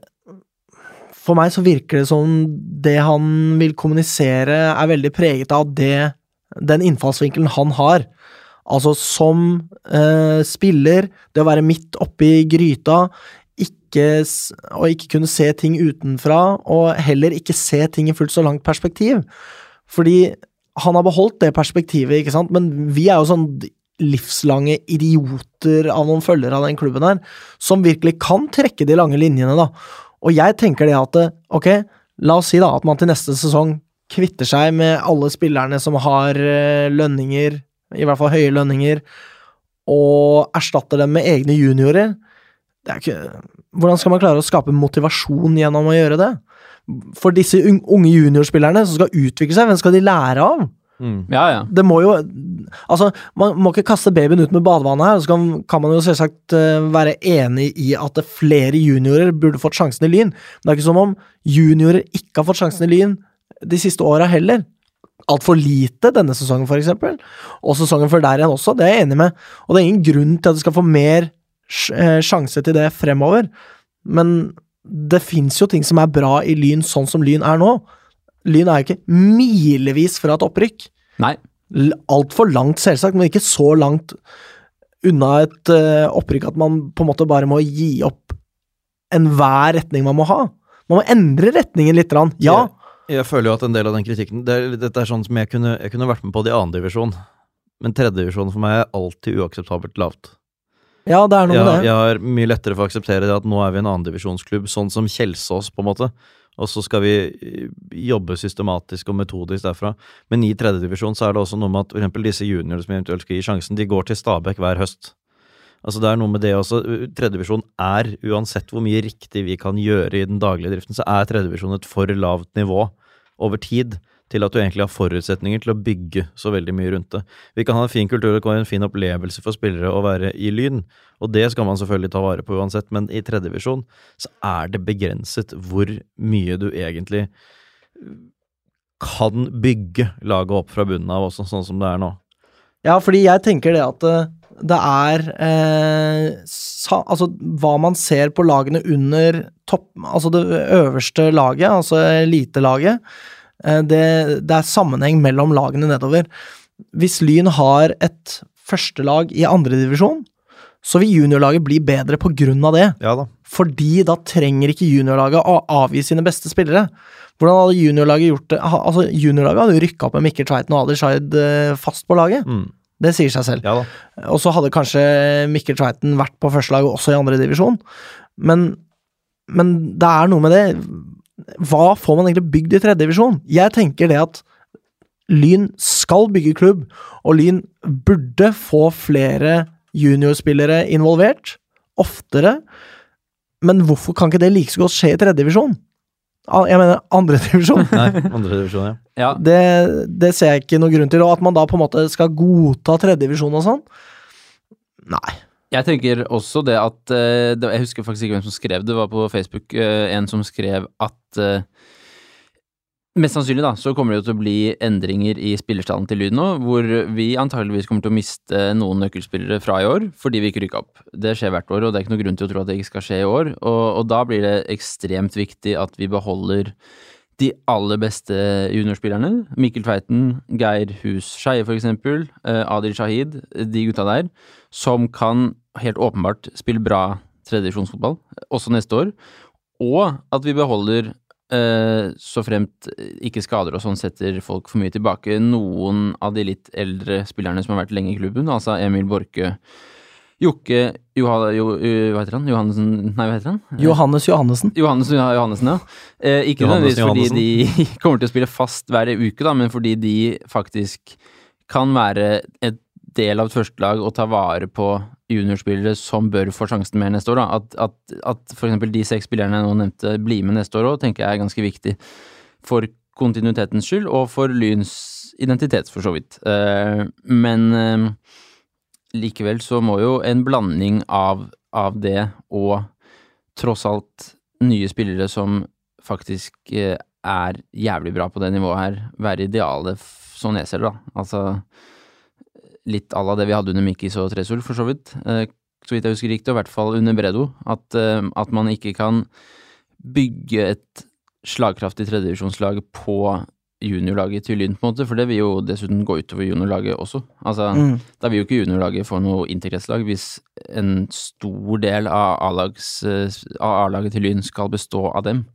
for meg så virker det som det han vil kommunisere, er veldig preget av det, den innfallsvinkelen han har. Altså som eh, spiller, det å være midt oppi gryta, ikke, og ikke kunne se ting utenfra, og heller ikke se ting i fullt så langt perspektiv. Fordi han har beholdt det perspektivet, ikke sant, men vi er jo sånn livslange idioter av noen følgere av den klubben her, som virkelig kan trekke de lange linjene, da. Og jeg tenker det at ok, la oss si da at man til neste sesong kvitter seg med alle spillerne som har eh, lønninger, i hvert fall høye lønninger, og erstatter dem med egne juniorer. Det er ikke Hvordan skal man klare å skape motivasjon gjennom å gjøre det? For disse unge juniorspillerne som skal utvikle seg, hvem skal de lære av? Mm. Ja, ja. Det må jo Altså, man må ikke kaste babyen ut med badevannet her. Så kan, kan man jo selvsagt uh, være enig i at flere juniorer burde fått sjansen i Lyn. Men det er ikke som om juniorer ikke har fått sjansen i Lyn de siste åra heller. Altfor lite denne sesongen, for eksempel. Og sesongen før der igjen også, det er jeg enig med. Og det er ingen grunn til at du skal få mer eh, sjanse til det fremover. Men det fins jo ting som er bra i Lyn sånn som Lyn er nå. Lyn er jo ikke milevis fra et opprykk. Nei. Altfor langt, selvsagt, men ikke så langt unna et uh, opprykk at man på en måte bare må gi opp enhver retning man må ha. Man må endre retningen litt. Ja. Jeg, jeg føler jo at en del av den kritikken det er, Dette er sånn som jeg kunne, jeg kunne vært med på det i annendivisjon, men tredjedivisjon for meg er alltid uakseptabelt lavt. Ja, det er noe Jeg, med det. jeg har mye lettere for å akseptere det at nå er vi en annendivisjonsklubb, sånn som Kjelsås, på en måte. Og så skal vi eh, jobbe systematisk og metodisk derfra. Men i tredjedivisjon så er det også noe med at eksempel disse juniorene som eventuelt skal gi sjansen, de går til Stabæk hver høst. Altså Det er noe med det også. Tredjedivisjon er, uansett hvor mye riktig vi kan gjøre i den daglige driften, så er tredjedivisjon et for lavt nivå over tid til at du egentlig har forutsetninger til å bygge så veldig mye rundt det. Vi kan ha en fin kultur, det kan være en fin opplevelse for spillere å være i Lyn, og det skal man selvfølgelig ta vare på uansett, men i tredjevisjon så er det begrenset hvor mye du egentlig kan bygge laget opp fra bunnen av, også sånn som det er nå. Ja, fordi jeg tenker det at eh, det er eh, sa, Altså, hva man ser på lagene under topp Altså det øverste laget, altså elitelaget, det, det er sammenheng mellom lagene nedover. Hvis Lyn har et førstelag i andredivisjon, så vil juniorlaget bli bedre på grunn av det. Ja da. Fordi da trenger ikke juniorlaget å avgi sine beste spillere. Hvordan hadde juniorlaget gjort det? Altså, Juniorlaget hadde jo rykka opp med Mikkel Tveiten og Adi Shaid eh, fast på laget. Mm. Det sier seg selv. Ja. Og så hadde kanskje Mikkel Tveiten vært på førstelaget også i andre divisjon. Men, men det er noe med det Hva får man egentlig bygd i tredje divisjon? Jeg tenker det at Lyn skal bygge klubb, og Lyn burde få flere juniorspillere involvert. Oftere. Men hvorfor kan ikke det like så godt skje i tredje divisjon? Ah, Jeg mener andre [laughs] divisjon. Andredivisjon, ja. Ja, Det, det ser jeg ikke noen grunn til. Og at man da på en måte skal godta tredjedivisjon og sånn. Nei. Jeg tenker også det at eh, Jeg husker faktisk ikke hvem som skrev det, det var på Facebook eh, en som skrev at eh, Mest sannsynlig da, så kommer det jo til å bli endringer i spillerstallen til Lyd nå, hvor vi antageligvis kommer til å miste noen nøkkelspillere fra i år, fordi vi ikke rykka opp. Det skjer hvert år, og det er ikke noe grunn til å tro at det ikke skal skje i år. Og, og da blir det ekstremt viktig at vi beholder de aller beste juniorspillerne. Mikkel Tveiten, Geir Hus Skeie for eksempel, Adil Shahid, de gutta der, som kan helt åpenbart spille bra tredjedivisjonsfotball også neste år. Og at vi beholder, eh, så fremt ikke skader og sånn setter folk for mye tilbake, noen av de litt eldre spillerne som har vært lenge i klubben, altså Emil Borke, Jokke Joha, jo, Hva heter han? Johannessen Nei, hva heter han? Johannes Johannessen. Johannes Johannessen, ja. Eh, ikke nødvendigvis fordi de [laughs] kommer til å spille fast hver uke, da, men fordi de faktisk kan være et del av et førstelag og ta vare på juniorspillere som bør få sjansen mer neste år. Da. At, at, at eksempel de seks spillerne jeg nå nevnte blir med neste år òg, tenker jeg er ganske viktig. For kontinuitetens skyld, og for Lyns identitet, for så vidt. Eh, men eh, likevel så må jo en blanding av, av det og tross alt nye spillere som faktisk eh, er jævlig bra på det nivået her, være idealet sånn jeg ser det, da. Altså litt à la det vi hadde under Mikkis og Tresul, for så vidt. Eh, så vidt jeg husker riktig, og i hvert fall under Bredo. At, eh, at man ikke kan bygge et slagkraftig tredjedivisjonslag på juniorlaget til Lyn, på en måte, for det vil jo dessuten gå utover juniorlaget også. Altså, Mm. da vil jo ikke juniorlaget få noe integrettslag hvis en stor del av eh, av A-laget til Lyn skal bestå av dem.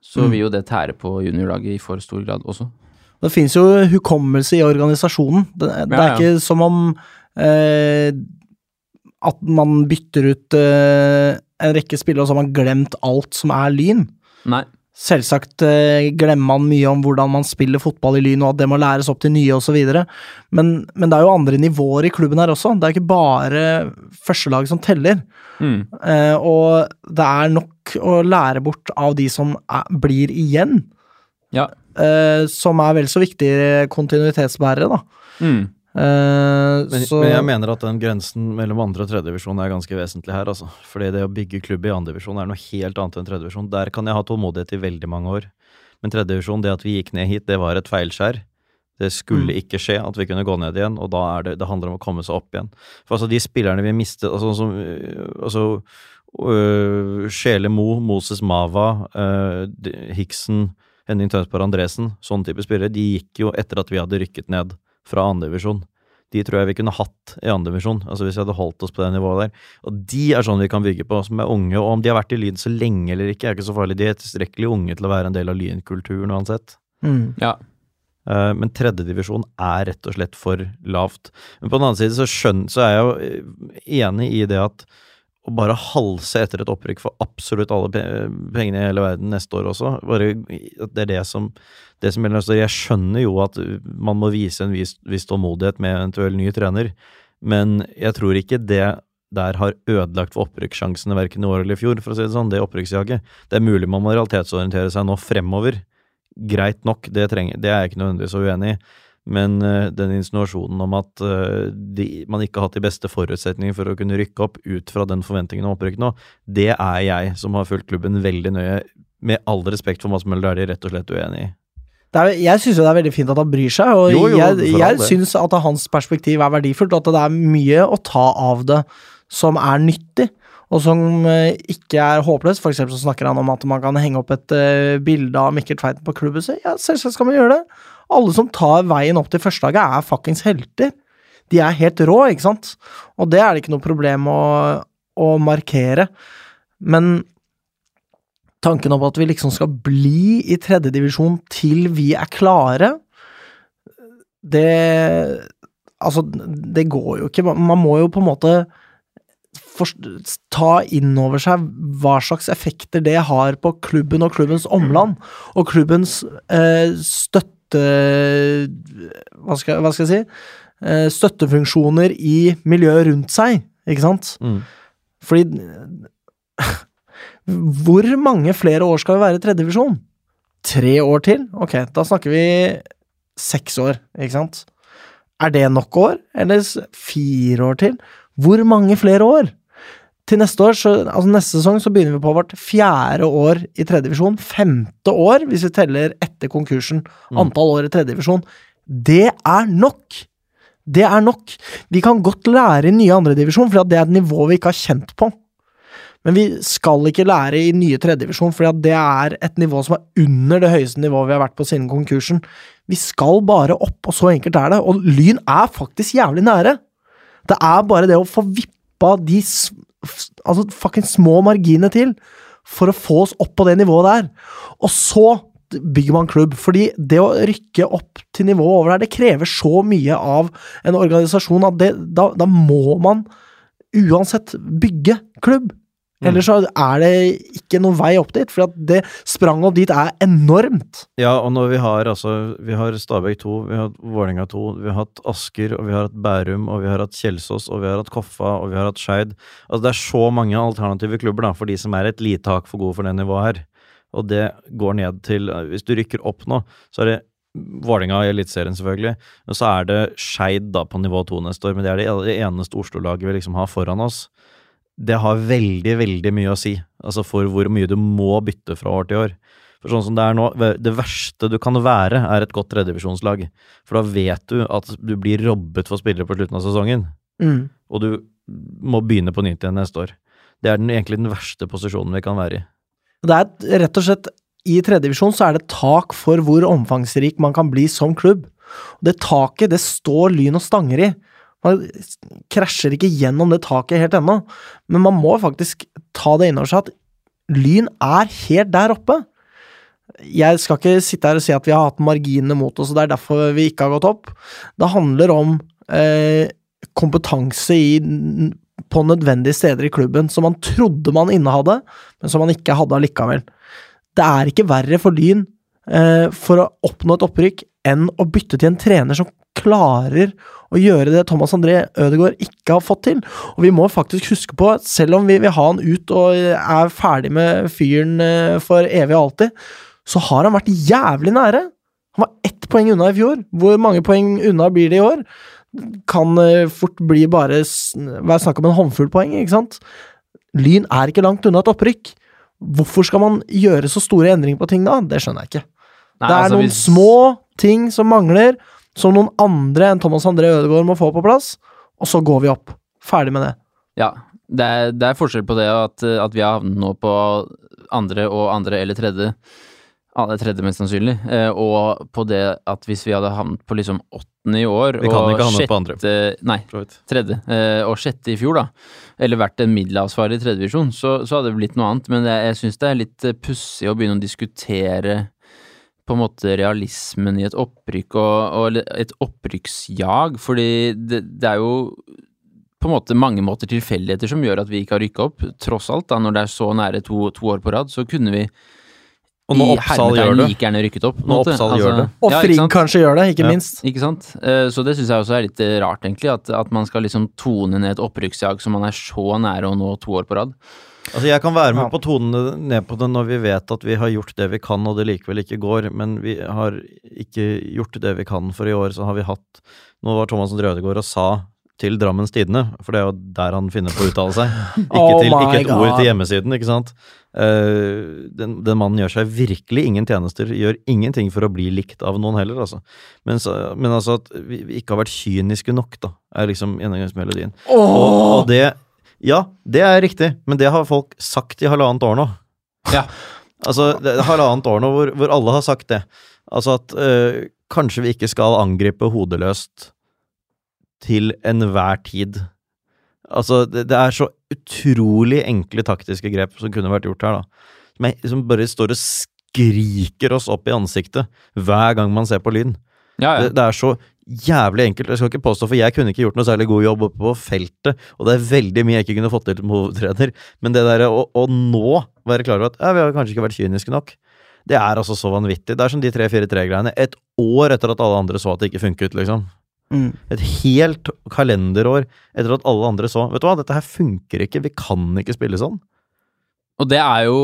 Så Mm. vil jo det tære på juniorlaget i for stor grad også. Det finnes jo hukommelse i organisasjonen. Det, det Ja, er ikke som om eh, at man bytter ut eh, en rekke spillere, og så har man glemt alt som er Lyn. Nei. Selvsagt eh, glemmer man mye om hvordan man spiller fotball i Lyn, og at det må læres opp til nye osv. Men, men det er jo andre nivåer i klubben her også. Det er ikke bare førstelaget som teller. Mm. Eh, og det er nok å lære bort av de som er, blir igjen, Ja. Eh, som er vel så viktige kontinuitetsbærere, da. Mm. Eh, Men, så men jeg mener at den grensen mellom andre og tredjedivisjon er ganske vesentlig her, altså. Fordi det å bygge klubb i andredivisjon er noe helt annet enn tredjedivisjon. Der kan jeg ha tålmodighet i veldig mange år. Men tredjedivisjon, det at vi gikk ned hit, det var et feilskjær. Det skulle Mm. ikke skje at vi kunne gå ned igjen, og da er det, det handler om å komme seg opp igjen. For altså, de spillerne vi mistet altså, som, øh, altså øh, Sjele Mo, Moses Mava, øh, Hiksen, Henning Tønsberg Andresen, sånn type spillere, de gikk jo etter at vi hadde rykket ned fra andredivisjon. De tror jeg vi kunne hatt i andredivisjon, altså hvis vi hadde holdt oss på det nivået der. Og de er sånn vi kan bygge på, som er unge. Og om de har vært i Lyn så lenge eller ikke, er ikke så farlig. De er tilstrekkelig unge til å være en del av Lynkulturen uansett. mm. Ja. Eh, Men tredjedivisjon er rett og slett for lavt. Men på den annen side så, skjønn, så er jeg jo eh, enig i det at å bare halse etter et opprykk for absolutt alle pe- pengene i hele verden neste år også, bare det er det som det som gjelder. Jeg skjønner jo at man må vise en viss, viss tålmodighet med eventuell ny trener, men jeg tror ikke det der har ødelagt for opprykkssjansene verken i år eller i fjor, for å si det sånn, det opprykksjaget. Det er mulig man må realitetsorientere seg nå fremover. Greit nok, det, trenger, det er jeg ikke nødvendigvis så uenig i. Men eh, den insinuasjonen om at eh, de, man ikke har hatt de beste forutsetninger for å kunne rykke opp ut fra den forventningen om opprykk nå, det er jeg, som har fulgt klubben veldig nøye, med all respekt for Mads Møller, er de rett og slett uenig i. det er, jeg syns jo det er veldig fint at han bryr seg, og Jo, jo, jeg, jeg syns at hans perspektiv er verdifullt, at det er mye å ta av det som er nyttig. Og som eh, ikke er håpløst. For eksempel så snakker han om at man kan henge opp et uh, bilde av Mikkel Tveiten på klubbhuset. Ja, selvsagt skal man gjøre det. Alle som tar veien opp til førstelaget, er fuckings helter. De er helt rå, ikke sant? Og det er det ikke noe problem å, å markere. Men tanken om at vi liksom skal bli i tredjedivisjon til vi er klare, det Altså, det går jo ikke. Man må jo på en måte ta inn over seg hva slags effekter det har på klubben og klubbens omland, og klubbens eh, støtte... Hva skal, hva skal jeg si? Eh, støttefunksjoner i miljøet rundt seg, ikke sant? Mm. Fordi [laughs] Hvor mange flere år skal vi være i tredjevisjon? Tre år til? Ok, da snakker vi seks år, ikke sant? Er det nok år? Eller fire år til? Hvor mange flere år? Til neste år, så, altså neste sesong, så begynner vi på vårt fjerde år i tredjedivisjon. Femte år, hvis vi teller etter konkursen. Mm. Antall år i tredjedivisjon. Det er nok! Det er nok. Vi kan godt lære i nye andredivisjon, for det er et nivå vi ikke har kjent på. Men vi skal ikke lære i nye tredjedivisjon, for det er et nivå som er under det høyeste nivået vi har vært på siden konkursen. Vi skal bare opp, og så enkelt er det. Og Lyn er faktisk jævlig nære. Det er bare det å få vippa de altså fucking små marginer til for å få oss opp på det nivået der. Og så bygger man klubb. Fordi det å rykke opp til nivået over der, det krever så mye av en organisasjon at det, da, da må man uansett bygge klubb. Ellers så er det ikke noen vei opp dit, for at det spranget opp dit er enormt. Ja, og når vi har altså Vi har Stabæk 2, vi har Vålerenga 2, vi har hatt Asker, og vi har hatt Bærum, og vi har hatt Kjelsås, og vi har hatt Koffa, og vi har hatt Skeid. Altså, det er så mange alternative klubber da, for de som er et lite hakk for gode for det nivået her. Og det går ned til Hvis du rykker opp nå, så er det Vålerenga i Eliteserien, selvfølgelig. Og så er det Skeid på nivå to neste år, men det er det eneste Oslo-laget vi liksom har foran oss. Det har veldig, veldig mye å si, altså for hvor mye du må bytte fra år til år. For sånn som det er nå, det verste du kan være, er et godt tredjevisjonslag. For da vet du at du blir robbet for spillere på slutten av sesongen, Mm. og du må begynne på nytt igjen neste år. Det er den, egentlig den verste posisjonen vi kan være i. Det er rett og slett I tredjevisjon så er det tak for hvor omfangsrik man kan bli som klubb. Det taket, det står Lyn og stanger i. Man krasjer ikke gjennom det taket helt ennå, men man må faktisk ta det innover seg at Lyn er helt der oppe. Jeg skal ikke sitte her og si at vi har hatt marginene mot oss, og det er derfor vi ikke har gått opp. Det handler om eh, kompetanse i, på nødvendige steder i klubben som man trodde man innehadde, men som man ikke hadde allikevel. Det er ikke verre for Lyn eh, for å oppnå et opprykk enn å bytte til en trener som klarer å gjøre det Thomas André Ødegaard ikke har fått til. Og vi må faktisk huske på, selv om vi vil ha han ut og er ferdig med fyren eh, for evig og alltid, så har han vært jævlig nære. Han var ett poeng unna i fjor. Hvor mange poeng unna blir det i år? Kan eh, fort bli bare være snakk om en håndfull poeng, ikke sant? Lyn er ikke langt unna et opprykk. Hvorfor skal man gjøre så store endringer på ting da? Det skjønner jeg ikke. Nei, det er altså, noen hvis- små ting som mangler, som noen andre enn Thomas André Ødegaard må få på plass, og så går vi opp. Ferdig med det. Ja, det er, det er forskjell på det at, at vi har havnet nå på andre og andre eller tredje. Alle tredje, mest sannsynlig. Eh, og på det at hvis vi hadde havnet på liksom åttende i år Vi kan og ikke havne på andre. Nei, tredje. Eh, og sjette i fjor, da. Eller vært en middelavsvarer i tredjedivisjon, så, så hadde det blitt noe annet. Men jeg, jeg syns det er litt pussig å begynne å diskutere på en måte realismen i et opprykk og, og et opprykksjag, fordi det, det er jo på en måte mange måter tilfeldigheter som gjør at vi ikke har rykka opp. Tross alt, da, når det er så nære to, to år på rad, så kunne vi Og når i Oppsal gjør det like gjerne rykket opp. Nå Når. Oppsal gjør det. Og ja, Frigg kanskje gjør det, ikke Ja. minst. Ikke sant? Eh, Så det syns jeg også er litt eh, rart, egentlig. At, at man skal liksom tone ned et opprykksjag som man er så nære å nå to år på rad. Altså Jeg kan være med på tonene ned på det når vi vet at vi har gjort det vi kan, og det likevel ikke går, men vi har ikke gjort det vi kan, for i år så har vi hatt Nå var Thomas André Ødegaard og sa til Drammens Tidende, for det er jo der han finner på å uttale seg, [laughs] ikke, Oh til, ikke et ord til hjemmesiden, ikke sant. Uh, den, den mannen gjør seg virkelig ingen tjenester, gjør ingenting for å bli likt av noen heller, altså. Men, så, men altså at vi, vi ikke har vært kyniske nok, da, er liksom gjennomgangsmelodien. Og, og det Ja, det er riktig, men det har folk sagt i halvannet år nå. Ja. [laughs] Altså, det halvannet år nå hvor, hvor alle har sagt det. Altså at øh, kanskje vi ikke skal angripe hodeløst til enhver tid. Altså, det, det er så utrolig enkle taktiske grep som kunne vært gjort her, da. Som, jeg, som bare står og skriker oss opp i ansiktet hver gang man ser på Lyn. Ja, ja. Det, det er så jævlig enkelt. Jeg skal ikke påstå, for jeg kunne ikke gjort noe særlig god jobb oppe på feltet, og det er veldig mye jeg ikke kunne fått til som hovedtrener, men det der å, å nå være klar over at ja, vi har kanskje ikke vært kyniske nok, det er altså så vanvittig. Det er som de 3-4-3-greiene. Et år etter at alle andre så at det ikke funket, liksom. Mm. Et helt kalenderår etter at alle andre så Vet du hva, dette her funker ikke, vi kan ikke spille sånn. Og det er jo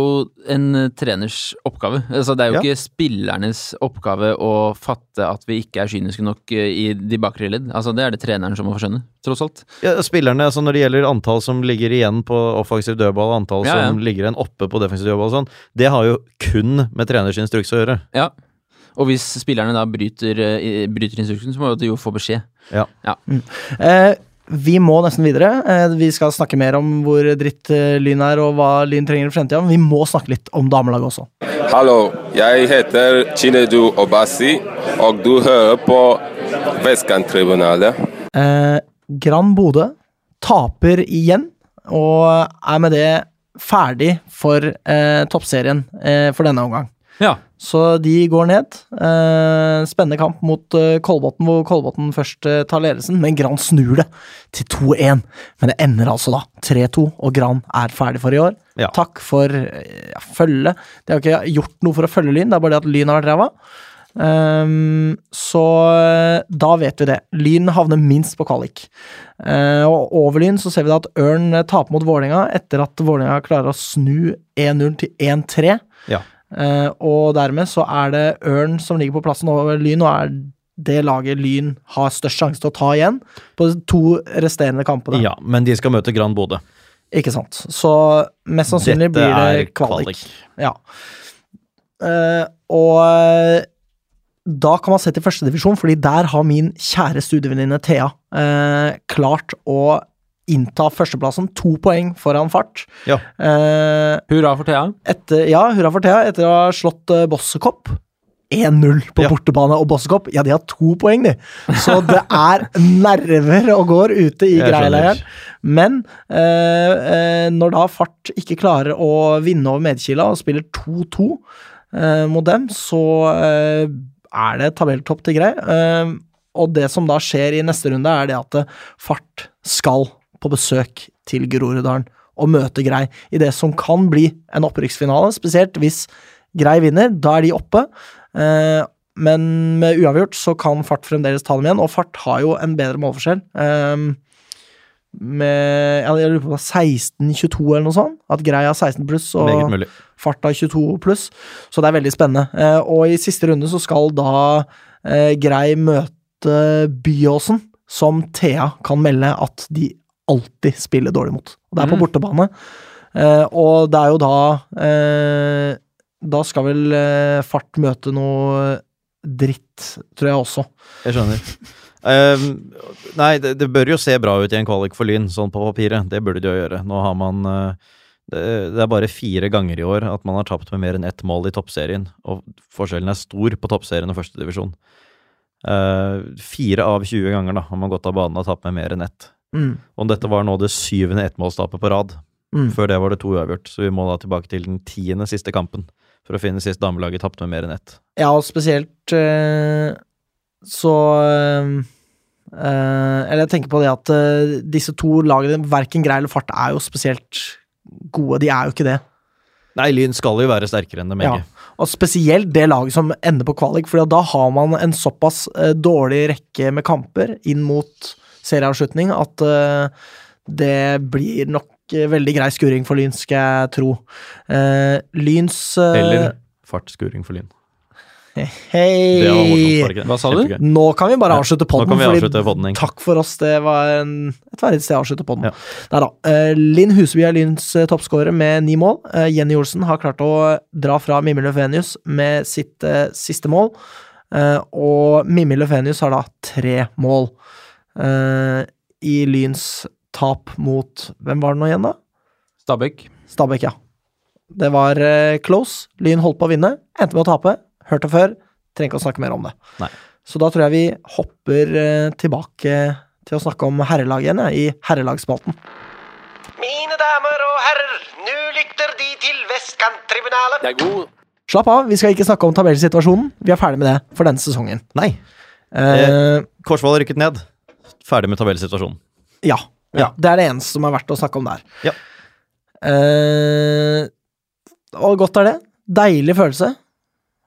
en eh, treners oppgave. Altså, det er jo Ja. ikke spillernes oppgave å fatte at vi ikke er kyniske nok eh, i de bakre ledd. Altså, det er det treneren som må få skjønne, tross alt. Ja, spillerne, altså Når det gjelder antall som ligger igjen på offensiv dødball, antall Ja, ja. som ligger igjen oppe på defensiv dødball og sånn, det har jo kun med treners instruks å gjøre. Ja. Og hvis spillerne da bryter, eh, bryter instruksen, så må de jo få beskjed. Ja. Eh, vi må nesten videre. Eh, vi skal snakke mer om hvor dritt eh, Lyn er, og hva Lyn trenger i fremtida. Men vi må snakke litt om damelaget også. Hallo, jeg heter Chinedu Obasi, og du hører på Vestkanttribunalet. Eh, Gran Bodø taper igjen, og er med det ferdig for eh, toppserien eh, for denne omgang. Ja. Så de går ned. Eh, spennende kamp mot eh, Kolbotn, hvor Kolbotn først eh, tar ledelsen, men Gran snur det til 2-1. Men det ender altså da 3-2, og Gran er ferdig for i år. Ja. Takk for ja, følge. De har ikke gjort noe for å følge Lyn, det er bare det at Lyn har vært ræva. Um, så da vet vi det. Lyn havner minst på kvalik. Uh, og over Lyn så ser vi da at Ørn taper mot Vålerenga etter at Vålerenga klarer å snu 1-0 til 1-3. Ja. Eh, og dermed så er det Ørn som ligger på plassen over Lyn, og er det laget Lyn har størst sjanse til å ta igjen på de to resterende kampene. Ja, men de skal møte Grand Bodø. Ikke sant. Så mest sannsynlig Dette blir det kvalik. kvalik. Ja. Uh, og eh, da kan man se til førstedivisjon, fordi der har min kjære studievenninne Thea uh, klart å innta førsteplassen. To poeng foran fart. Ja. Eh, Hurra for Thea. etter, ja, hurra for Thea, etter å ha slått uh, Bossekopp. 1-0 på Ja. bortebane, og Bossekopp, ja, de har to poeng, de. Så det er nerver og går ute i greileiren. Men eh, eh, når da Fart ikke klarer å vinne over Medkila og spiller 2-2 eh, mot dem, så eh, er det tabelltopp til grei. Eh, og det som da skjer i neste runde, er det at eh, Fart skal på besøk til Groruddalen og møte Grei i det som kan bli en opprykksfinale, spesielt hvis Grei vinner. Da er de oppe. Eh, men med uavgjort så kan Fart fremdeles ta dem igjen, og Fart har jo en bedre målforskjell. Eh, med Jeg lurer på 16-22 eller noe sånt. At Grei har 16 pluss og Fart har 22 pluss. Så det er veldig spennende. Eh, og i siste runde så skal da Grei møte Byåsen, som Thea kan melde at de alltid spiller dårlig mot. Og det er på Mm. bortebane. Eh, og det er jo da eh, Da skal vel eh, Fart møte noe dritt, tror jeg også. Jeg skjønner. Ehm, nei, det, det bør jo se bra ut i en kvalik for Lyn, sånn på papiret. Det burde det jo gjøre. Nå har man uh, det, det er bare fire ganger i år at man har tapt med mer enn ett mål i toppserien, og forskjellen er stor på toppserien og førstedivisjon. Uh, fire av 20 ganger da har man gått av banen og tapt med mer enn ett. Mm. Og dette var nå det syvende ettmålstapet på rad. Mm. Før det var det to uavgjort, så vi må da tilbake til den tiende siste kampen for å finne sist damelaget tapte med mer enn ett. Ja, og spesielt eh, så eh, eh, Eller jeg tenker på det at disse to lagene, verken Grei eller Fart, er jo spesielt gode. De er jo ikke det. Nei, Lyn skal jo være sterkere enn dem begge. Ja. Og spesielt det laget som ender på kvalik, for da har man en såpass dårlig rekke med kamper inn mot serieavslutning at uh, det blir nok eh, veldig grei skuring for Lyn, skal jeg tro. Uh, Lyns uh, Eller fartsskuring for Lyn. Hei! Morsomt? Hva sa du? Nå kan vi bare avslutte podden. kan vi fordi avslutte podden, egentlig. Takk for oss, det var en, et verdig sted å avslutte podden. Ja. Nei da. Uh, Linn Huseby er Lyns uh, toppskårer med ni mål. Uh, Jenny Olsen har klart å dra fra Mimmi Løfenius med sitt siste mål. Eh, og Mimmi Løfenius har da tre mål eh, i Lyns tap mot Hvem var det nå igjen, da? Stabæk. Stabæk, ja. Det var uh, close. Lyn holdt på å vinne, endte med å tape. Hørt det før, trenger ikke å snakke mer om det. Nei. Så da tror jeg vi hopper uh, tilbake til å snakke om herrelag igjen, ja, i herrelagsspalten. Mine damer og herrer, nå lytter De til Vestkanttribunalet. Det er god. Slapp av, vi skal ikke snakke om tabellsituasjonen. Vi er ferdig med det for denne sesongen. Nei, Eh, Korsvoll rykket ned. Ferdig med tabellsituasjonen. ja, ja. Det er det eneste som er verdt å snakke om der. Ja. Eh, og godt er det. Deilig følelse.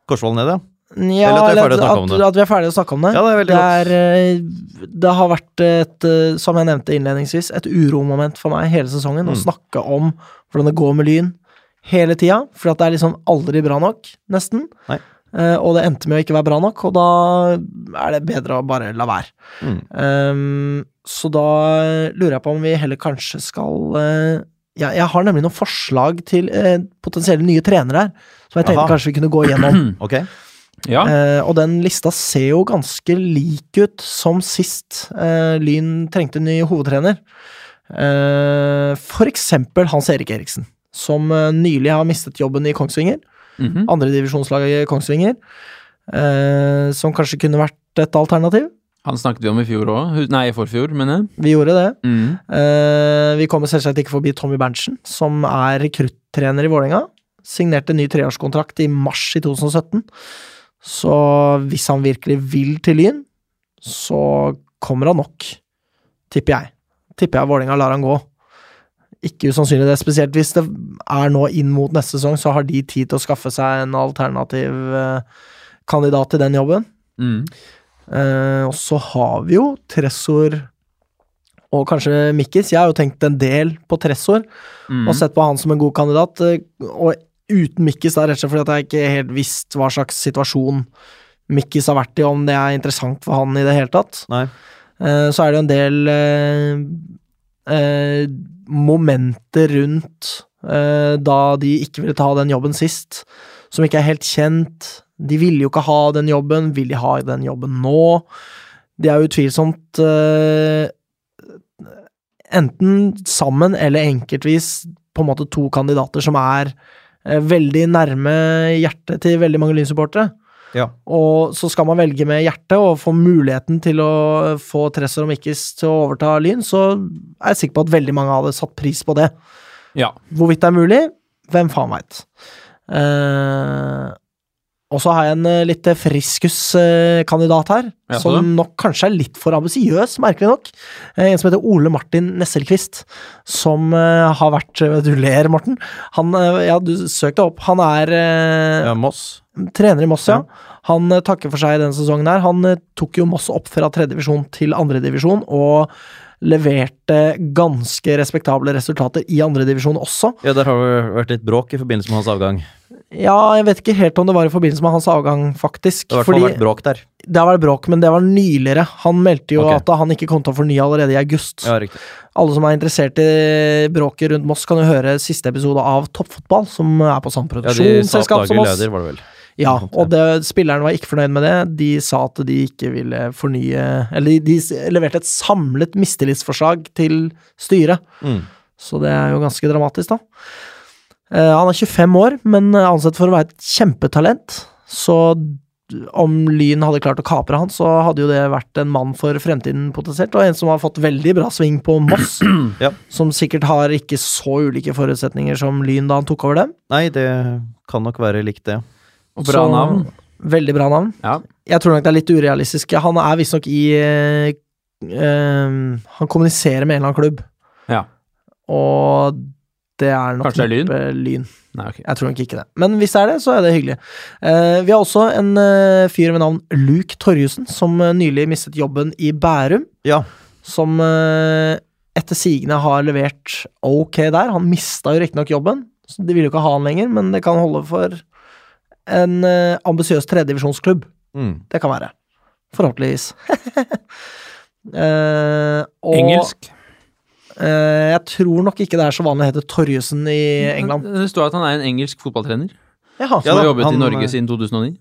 Korsvoll ned, ja. Ja, Eller at vi å om at, at vi er ferdige å snakke om det. Ja, det er det, er, eh, det har vært et, eh, som jeg nevnte innledningsvis, et uromoment for meg hele sesongen. Å Mm. snakke om hvordan det går med Lyn hele tida. For at det er liksom aldri bra nok, nesten. Nei. Eh, og det endte med å ikke være bra nok, og da er det bedre å bare la være. Mm. Um, så da lurer jeg på om vi heller kanskje skal uh, ja, Jeg har nemlig noen forslag til uh, potensielle nye trenere her, som jeg tenkte Aha. kanskje vi kunne gå igjennom. [clears throat] okay. Ja. uh, og den lista ser jo ganske lik ut som sist eh, Lyn trengte en ny hovedtrener. Eh, for eksempel Hans Erik Eriksen, som eh, nylig har mistet jobben i Kongsvinger. Mhm. Andredivisjonslaget Kongsvinger. Eh, som kanskje kunne vært et alternativ. Han snakket vi om i fjor òg. Nei, i forfjor, mener jeg. Vi gjorde det. Mm. Eh, vi kommer selvsagt ikke forbi Tommy Berntsen, som er rekruttrener i Vålerenga. Signerte ny treårskontrakt i mars i 2017. Så hvis han virkelig vil til Lyn, så kommer han nok. Tipper jeg. Tipper jeg Vålerenga lar han gå. Ikke usannsynlig det, spesielt hvis det er nå inn mot neste sesong, så har de tid til å skaffe seg en alternativ eh, kandidat til den jobben. Mm. Eh, og så har vi jo Tressor og kanskje Mikkis. Jeg har jo tenkt en del på Tressor mm. og sett på han som en god kandidat. eh, og uten Mikkis, da, rett og slett fordi at jeg ikke helt visst hva slags situasjon Mikkis har vært i, om det er interessant for han i det hele tatt. Eh, så er det jo en del eh, momenter rundt eh, da de ikke ville ta den jobben sist, som ikke er helt kjent. De ville jo ikke ha den jobben, vil de ha den jobben nå? De er utvilsomt eh, enten sammen eller enkeltvis på en måte to kandidater som er eh, veldig nærme hjertet til veldig mange Lyn-supportere. Ja. Og så skal man velge med hjertet og få muligheten til å få Tresor og Mikkis til å overta Lyn, så er jeg sikker på at veldig mange hadde satt pris på det. Ja. Hvorvidt det er mulig, hvem faen veit. Eh, og så har jeg en eh, litt friskus-kandidat her, ja, som nok kanskje er litt for ambisiøs, merkelig nok. Eh, en som heter Ole Martin Nesselquist, som eh, har vært Du ler, Morten. Han, eh, ja, du søkte opp. Han er eh, Ja, Moss. trener i Moss, ja. Han eh, takker for seg denne sesongen her. Han eh, tok jo Moss opp fra tredjedivisjon til andredivisjon, og leverte ganske respektable resultater i andredivisjon også. Ja, der har det vært litt bråk i forbindelse med hans avgang. Ja, jeg vet ikke helt om det var i forbindelse med hans avgang, faktisk. Det har Fordi, vært bråk der. det har vært bråk, men det var nyligere. Han meldte jo okay. at han ikke kom til å fornye allerede i august. Ja. Alle som er interessert i bråket rundt Moss, kan jo høre siste episode av Toppfotball, som er på samme Ja, produksjonsselskap som oss. leder, var det vel. Ja, og det, spilleren var ikke fornøyd med det. De sa at de ikke ville fornye Eller de, de leverte et samlet mistillitsforslag til styret. Mm. Så det er jo ganske dramatisk, da. Eh, han er 25 år, men er ansett for å være et kjempetalent. Så om Lyn hadde klart å kapre han, så hadde jo det vært en mann for fremtiden potensielt, og en som har fått veldig bra sving på Moss. [clears throat] Ja. Som sikkert har ikke så ulike forutsetninger som Lyn da han tok over dem. Nei, det kan nok være likt, det. Og bra Så- navn. Veldig bra navn. Ja. Jeg tror nok det er litt urealistisk. Han er visstnok i øh, eh, Han kommuniserer med en eller annen klubb, ja. og det er nok Kanskje det er Lyn? Lyn. Nei, okay. Jeg tror nok ikke det. Men hvis det er det, så er det hyggelig. Uh, vi har også en uh, fyr ved navn Luke Torjussen, som uh, nylig mistet jobben i Bærum. Ja. Som etter sigende har levert ok der. Han mista jo riktignok jobben, så de vil jo ikke ha han lenger, men det kan holde for en uh, ambisiøs tredjedivisjonsklubb. Mm. Det kan være. Forhåpentligvis. [laughs] Eh, og, Engelsk. Eh, jeg tror nok ikke det er så vanlig å hete Torjussen i England. Det står at han er en engelsk fotballtrener Jaha, som Ja har jobbet han, i Norge eh, siden 2009.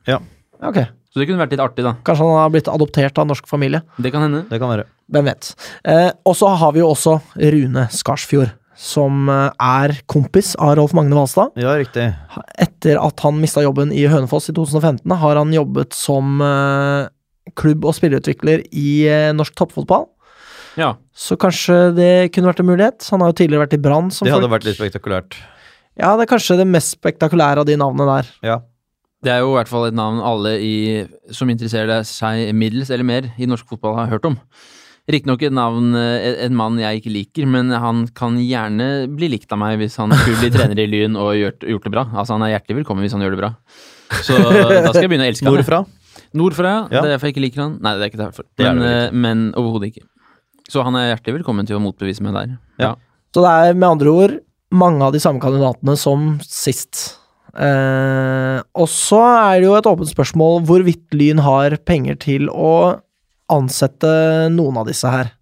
ok. Så det kunne vært litt artig, da. Kanskje han har blitt adoptert av norsk familie. Det kan hende. Det kan være. Hvem vet. Eh, og så har vi jo også Rune Skarsfjord, som eh, er kompis av Rolf Magne Valstad. Ja, riktig. Etter at han mista jobben i Hønefoss i 2015, har han jobbet som eh, klubb- og spillerutvikler i eh, norsk toppfotball. Ja. Så kanskje det kunne vært en mulighet. Han har jo tidligere vært i Brann. som Det hadde folk- vært litt spektakulært. Ja, det er kanskje det mest spektakulære av de navnene der. Ja. Det er jo i hvert fall et navn alle i, som interesserer seg middels eller mer i norsk fotball har hørt om. Riktignok et navn, eh, en mann jeg ikke liker, men han kan gjerne bli likt av meg hvis han skulle bli trener i Lyn og gjort, gjort det bra. Altså Han er hjertelig velkommen hvis han gjør det bra. Så da skal jeg begynne å elske han. Nordfra? Nordfra, ja. Det er derfor jeg ikke liker han. Nei, det er ikke derfor. Er Men, eh, men overhodet ikke. Så han er hjertelig velkommen til å motbevise meg der. Ja. Så det er med andre ord mange av de samme kandidatene som sist. Eh, og så er det jo et åpent spørsmål hvorvidt Lyn har penger til å ansette noen av disse her.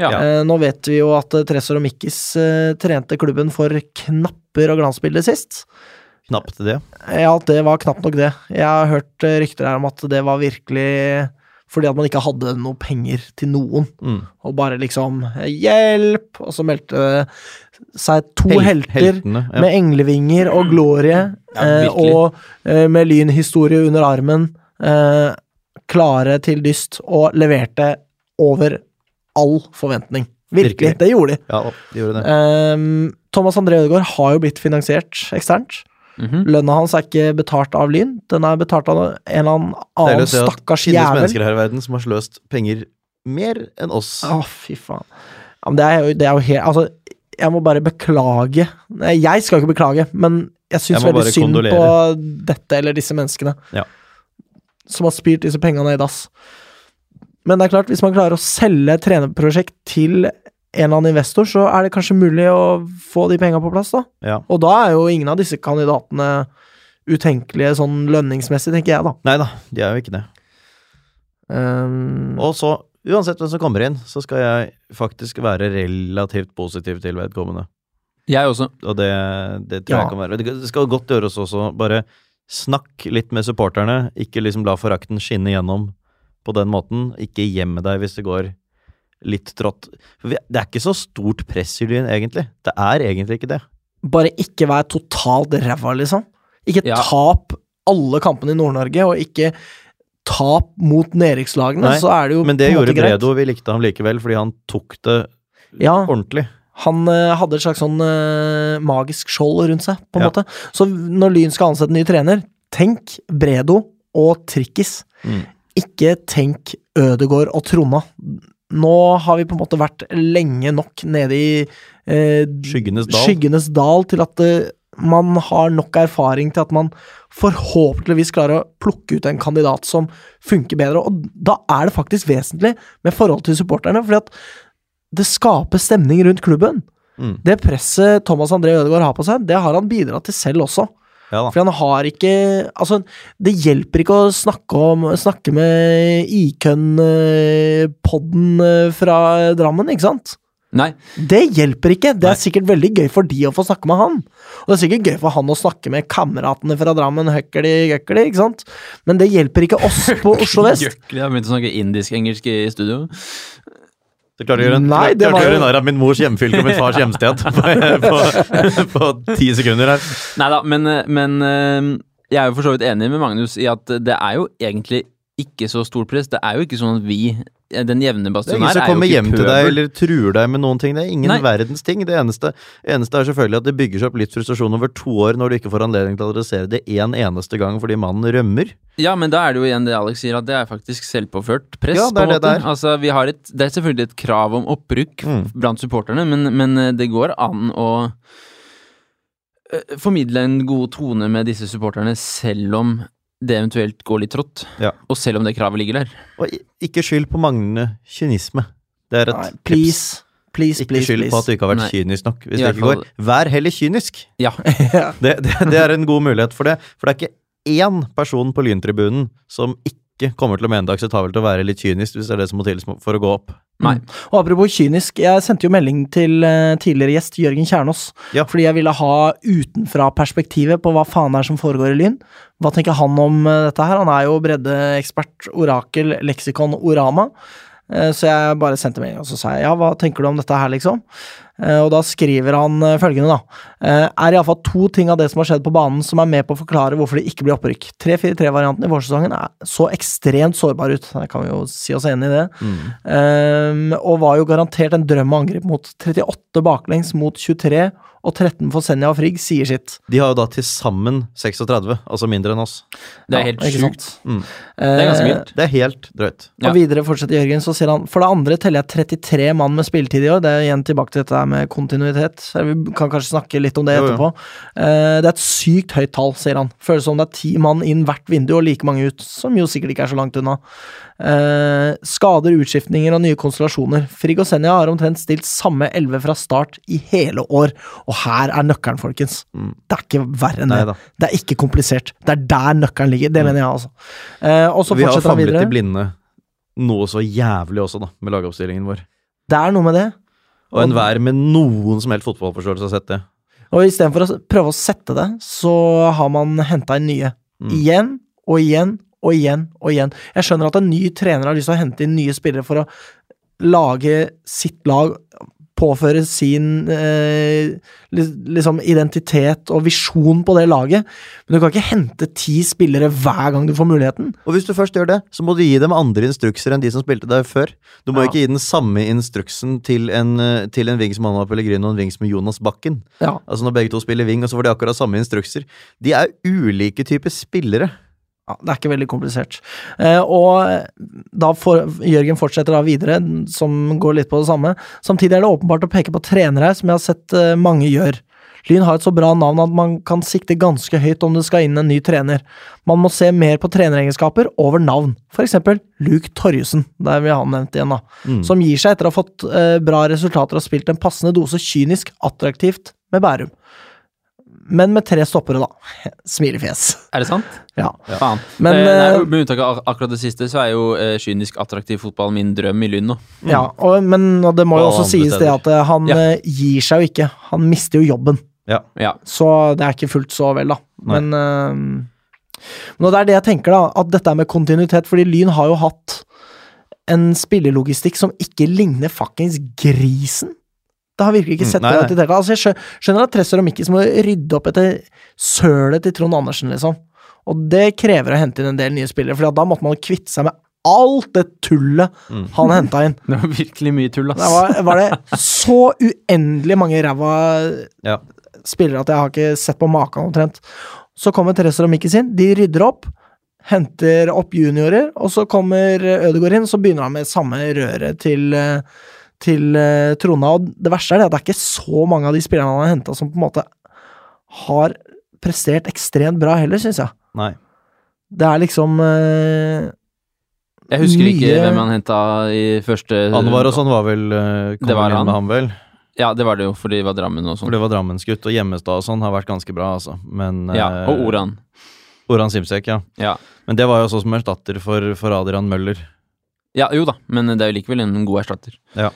Ja. Eh, nå vet vi jo at eh, Tresor og Mikkis eh, trente klubben for knapper og glansbilder sist. Knapt det. Ja, det var knapt nok det. Jeg har hørt eh, rykter her om at det var virkelig fordi at man ikke hadde noe penger til noen. Mm. Og bare liksom 'hjelp', og så meldte seg to Hel- helter heltene, ja. med englevinger og glorie, Ja, eh, og eh, med lynhistorie under armen, eh, klare til dyst, og leverte over all forventning. Virkelig, Virkelig. det gjorde de. Ja, de gjorde det. Ehm, Thomas André Ødegaard har jo blitt finansiert eksternt. Mhm. Lønna hans er ikke betalt av Lyn, den er betalt av en eller annen annen å se at stakkars finnes jævel. mennesker her i verden som har sløst penger mer enn oss. Å, fy faen. Ja, det er jo, det er jo helt Altså, jeg må bare beklage jeg skal ikke beklage, men jeg syns veldig synd kondolere. på dette eller disse menneskene. Ja. Som har spyrt disse pengene i dass. Men det er klart, hvis man klarer å selge trenerprosjekt til en eller annen investor, så er det kanskje mulig å få de penga på plass, da. Ja. Og da er jo ingen av disse kandidatene utenkelige sånn lønningsmessig, tenker jeg, da. Nei da, de er jo ikke det. Um, Og så, uansett hvem som kommer inn, så skal jeg faktisk være relativt positiv til vedkommende. Jeg også. Og det, det tror Ja. jeg kan være. Det skal godt gjøres også. Bare snakk litt med supporterne. Ikke liksom la forakten skinne gjennom på den måten. Ikke gjemme deg hvis det går litt trått. Det er ikke så stort press i Lyn, egentlig. Det er egentlig ikke det. bare ikke vær totalt ræva, liksom. Ikke Ja. tap alle kampene i Nord-Norge, og ikke tap mot nedrykkslagene, Nei, så er det jo Men det gjorde. Bredo. Vi likte ham likevel fordi han tok det Ja, ordentlig. han uh, hadde et slags sånn uh, magisk skjold rundt seg, på en Ja. måte. Så når Lyn skal ansette en ny trener, tenk Bredo og Trikkis. Mm. Ikke tenk Ødegård og Tronna. Nå har vi på en måte vært lenge nok nede i eh, Skyggenes dal. skyggenes dal til at eh, man har nok erfaring til at man forhåpentligvis klarer å plukke ut en kandidat som funker bedre. Og da er det faktisk vesentlig med forhold til supporterne, fordi at det skaper stemning rundt klubben. Mm. Det presset Thomas André Ødegaard har på seg, det har han bidratt til selv også. Ja da. For han har ikke Altså, det hjelper ikke å snakke om Snakke med Ikøn-podden eh, fra Drammen, ikke sant? Nei. Det hjelper ikke. Det Nei. er sikkert veldig gøy for de å få snakke med han. Og det er sikkert gøy for han å snakke med kameratene fra Drammen, høkkeli, gøkkeli, ikke sant? Men det hjelper ikke oss på [laughs] Oslo vest. jeg har begynt å snakke indisk-engelsk i studio. Du klarte å gjøre, en, Nei, klarte å gjøre narr av min mors hjemfylke og min fars hjemsted på, på, på ti sekunder her. Nei da, men, men eh, jeg er jo for så vidt enig med Magnus i at det er jo egentlig ikke så stort press. Det er jo ikke sånn at vi, den jevne Det er bastionær, ingen som er kommer hjem til deg eller truer deg med noen ting. Det er ingen Nei. verdens ting. Det eneste, eneste er selvfølgelig at det bygger seg opp litt frustrasjon over to år når du ikke får anledning til å adressere det én eneste gang fordi mannen rømmer. Ja, men da er det jo igjen det Alex sier, at det er faktisk selvpåført press. Ja, det er på det der. er. Altså, vi har et, det er selvfølgelig et krav om opprykk Mm. blant supporterne, men, men eh, det går an å eh, formidle en god tone med disse supporterne, selv om det eventuelt går litt trått. Ja. Og selv om det kravet ligger der. Og ikke skyld på manglende kynisme. Det er et Nei, Please, please. Please, Ikke please, skyld på at du ikke har vært Nei. kynisk nok. Hvis I det ikke går, vær heller kynisk. Ja. Ja. [laughs] [laughs] Det, det, det er en god mulighet for det. For det er ikke én person på Lyntribunen som ikke kommer til å mene det er akseptabelt å være litt kynisk, hvis det er det som må til for å gå opp. Nei. Og apropos kynisk, jeg sendte jo melding til eh, tidligere gjest Jørgen Kjernås. Ja. Fordi jeg ville ha utenfra-perspektivet på hva faen er som foregår i Lyn. Hva tenker han om eh, dette her? Han er jo breddeekspert, orakel, leksikon, orama. Eh, Så jeg bare sendte melding og så sa jeg, ja, hva tenker du om dette her, liksom? Eh, Og da skriver han eh, følgende, da. Eh, Er iallfall to ting av det som har skjedd på banen som er med på å forklare hvorfor det ikke blir opprykk. 3-4-3-varianten i vårsesongen er så ekstremt sårbar ut. det kan vi jo si oss enig i det. Um, og var jo garantert en drøm å angripe mot 38 baklengs mot 23 og 13 for Senja og Frigg, sier sitt. De har jo da til sammen 36, altså mindre enn oss. Det er Ja, helt sjukt. Mm. Det er ganske vilt. Det er helt drøyt. Ja. Og videre fortsetter Jørgen, så sier han For det andre teller jeg 33 mann med spilletid i år. Det er igjen tilbake til dette her med kontinuitet. Vi kan kanskje snakke litt om det Jo, jo. etterpå. Eh, det er et sykt høyt tall, sier han. Føles som det er ti mann inn hvert vindu og like mange ut, som jo sikkert ikke er så langt unna. Eh, skader, utskiftninger og nye konstellasjoner. Frigg og Senja har omtrent stilt samme elleve fra start i hele år, og her er nøkkelen, folkens. Mm. Det er ikke verre enn det. Det er ikke komplisert. Det er der nøkkelen ligger. Det mener jeg, altså. Eh, og så Vi har fortsetter han famlet i blinde noe så jævlig også, da, med lagoppstillingen vår. Det er noe med det. Og enhver med noen som helst fotballforståelse har sett det. Og istedenfor å prøve å sette det, så har man henta inn nye. Mm. Igjen og igjen og igjen og igjen. Jeg skjønner at en ny trener har lyst til å hente inn nye spillere for å lage sitt lag, påføre sin eh, liksom identitet og visjon på det laget, men du kan ikke hente ti spillere hver gang du får muligheten. Og hvis du først gjør det, så må du gi dem andre instrukser enn de som spilte der før. Du må Ja. ikke gi den samme instruksen til en, eh, til en wing som Anna Pellegrino og en ving som Jonas Bakken. Ja. Altså Når begge to spiller wing, og så får de akkurat samme instrukser. De er ulike typer spillere. Ja, det er ikke veldig komplisert. Eh, og da får, Jørgen fortsetter da videre, som går litt på det samme. Samtidig er det åpenbart å peke på trenere her, som jeg har sett eh, mange gjør. Lyn har et så bra navn at man kan sikte ganske høyt om det skal inn en ny trener. Man må se mer på treneregenskaper over navn. For eksempel Luke Torjussen, der vi har nevnt igjen, da. Mm. Som gir seg etter å ha fått eh, bra resultater og spilt en passende dose kynisk attraktivt med Bærum. Men med tre stoppere, da. [laughs] Smilefjes. Er det sant? Ja. Faen. Men, eh, eh, nei, med unntak av akkurat det siste, så er jo eh, kynisk attraktiv fotball min drøm i Lyn nå. Ja, og, men og det må jo også sies det at eh, han Ja. eh, gir seg jo ikke. Han mister jo jobben. Ja. Så det er ikke fullt så vel, da. Nei. Men, eh, men og det er det jeg tenker, da. At dette er med kontinuitet. Fordi Lyn har jo hatt en spillelogistikk som ikke ligner fuckings grisen. Det har virkelig ikke Mm, sett nei, det nei. ut det. Altså, jeg skjønner at Tresser og Mikkis må rydde opp etter sølet til Trond Andersen, liksom. Og det krever å hente inn en del nye spillere, for da måtte man kvitte seg med alt det tullet Mm. han henta inn. [laughs] Det var virkelig mye tull, ass. Det var, var det så uendelig mange ræva Ja. spillere at jeg har ikke sett på maken omtrent. Så kommer Therese og Mikkis inn, de rydder opp, henter opp juniorer, og så kommer Ødegaard inn, og så begynner han med samme røret til, eh, til uh, Trona. Og det verste er det at det er ikke så mange av de spillerne han har henta som på en måte har prestert ekstremt bra heller, syns jeg. Nei. Det er liksom uh, Jeg husker ikke hvem han henta i første Anwar og sånn var vel uh, Det var han. med ham, vel? Ja, det var det jo, fordi det var Drammen og For sånn. det var Drammensgutt, og Hjemmestad og sånn har vært ganske bra, altså. Men Ja, eh, og Oran. Oran Simsek, ja. Ja. Men det var jo også som erstatter for, for Adrian Møller. ja, jo da, men det er jo likevel en god erstatter. Ja.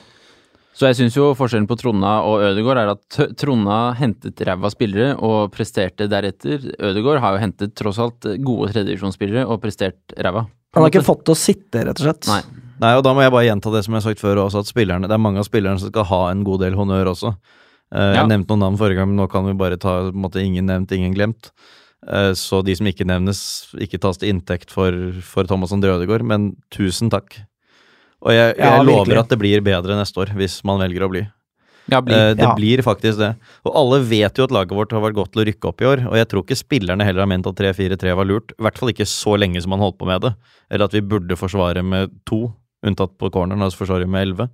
Så jeg syns jo forskjellen på Tronna og Ødegaard er at Tronna hentet ræva spillere og presterte deretter. Ødegaard har jo hentet tross alt gode tredjedivisjonsspillere og prestert ræva. Han har ikke fått til å sitte, rett og slett. Nei. Nei, og da må jeg bare gjenta det som jeg har sagt før også, at spillerne, det er mange av spillerne som skal ha en god del honnør også. Jeg Ja. Jeg nevnte noen navn forrige gang, men nå kan vi bare ta på en måte, ingen nevnt, ingen glemt. Eh, så de som ikke nevnes, ikke tas til inntekt for, for Thomas André Ødegaard, men tusen takk. Og jeg, jeg Ja, lover at det blir bedre neste år, hvis man velger å bli. Ja, bli. Eh, det Ja. blir faktisk det. Og alle vet jo at laget vårt har vært godt til å rykke opp i år, og jeg tror ikke spillerne heller har ment at 3-4-3 var lurt. I hvert fall ikke så lenge som man holdt på med det. Eller at vi burde forsvare med to, unntatt på corneren, altså forsvare med elleve.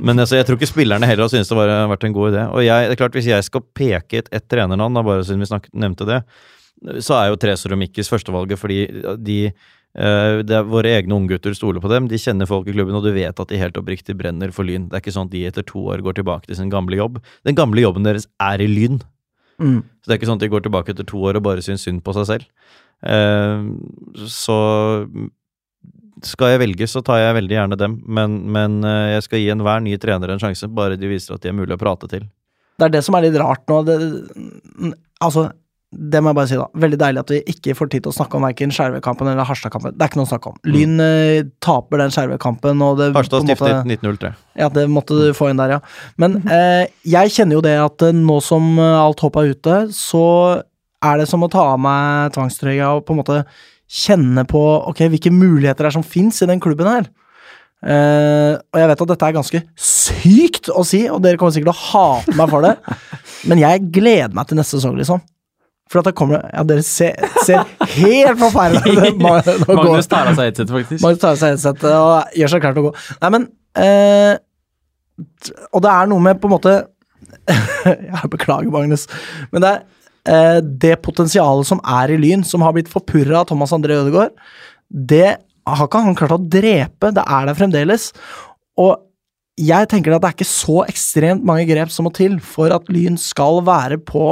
Men altså, jeg tror ikke spillerne heller har syntes det har vært en god idé. Og jeg, det er klart, hvis jeg skal peke et, ett trenernavn, bare siden vi snakket, nevnte det, så er jo Tresor og Mikkis førstevalget, fordi de det er Våre egne unggutter stoler på dem, de kjenner folk i klubben, og du vet at de helt oppriktig brenner for Lyn. Det er ikke sånn at de etter to år går tilbake til sin gamle jobb. Den gamle jobben deres er i Lyn. Mm. Så det er ikke sånn at de går tilbake etter to år og bare syns synd på seg selv. Eh, så skal jeg velge, så tar jeg veldig gjerne dem, men, men eh, jeg skal gi enhver ny trener en sjanse, bare de viser at de er mulig å prate til. Det er det som er litt rart nå. Det, altså, det må jeg bare si, da. Veldig deilig at vi ikke får tid til å snakke om verken Skjervøy-kampen eller Harstad-kampen. Det er ikke noe å snakke om. Lyn mm. taper den Skjervøy-kampen, og det Harstad stiftet 1903. Ja, det måtte du få inn der, ja. Men eh, jeg kjenner jo det at eh, nå som eh, alt håp er ute, så er det som å ta av meg tvangstrøya og på en måte kjenne på ok, hvilke muligheter det er som fins i den klubben her. Eh, og jeg vet at dette er ganske sykt å si, og dere kommer sikkert til å hate meg for det, [laughs] men jeg gleder meg til neste sesong, liksom. For at det kommer Ja, dere ser, ser helt forferdelig ut. [laughs] Magnus tar av seg headsetet, faktisk. Magnus tar av seg headsetet og gjør seg klar til å gå. Nei, men eh, Og det er noe med på en måte [laughs] Jeg beklager, Magnus, men det er eh, det potensialet som er i Lyn, som har blitt forpurra av Thomas André Ødegaard, det har ikke han klart å drepe. Det er der fremdeles. Og jeg tenker at det er ikke så ekstremt mange grep som må til for at Lyn skal være på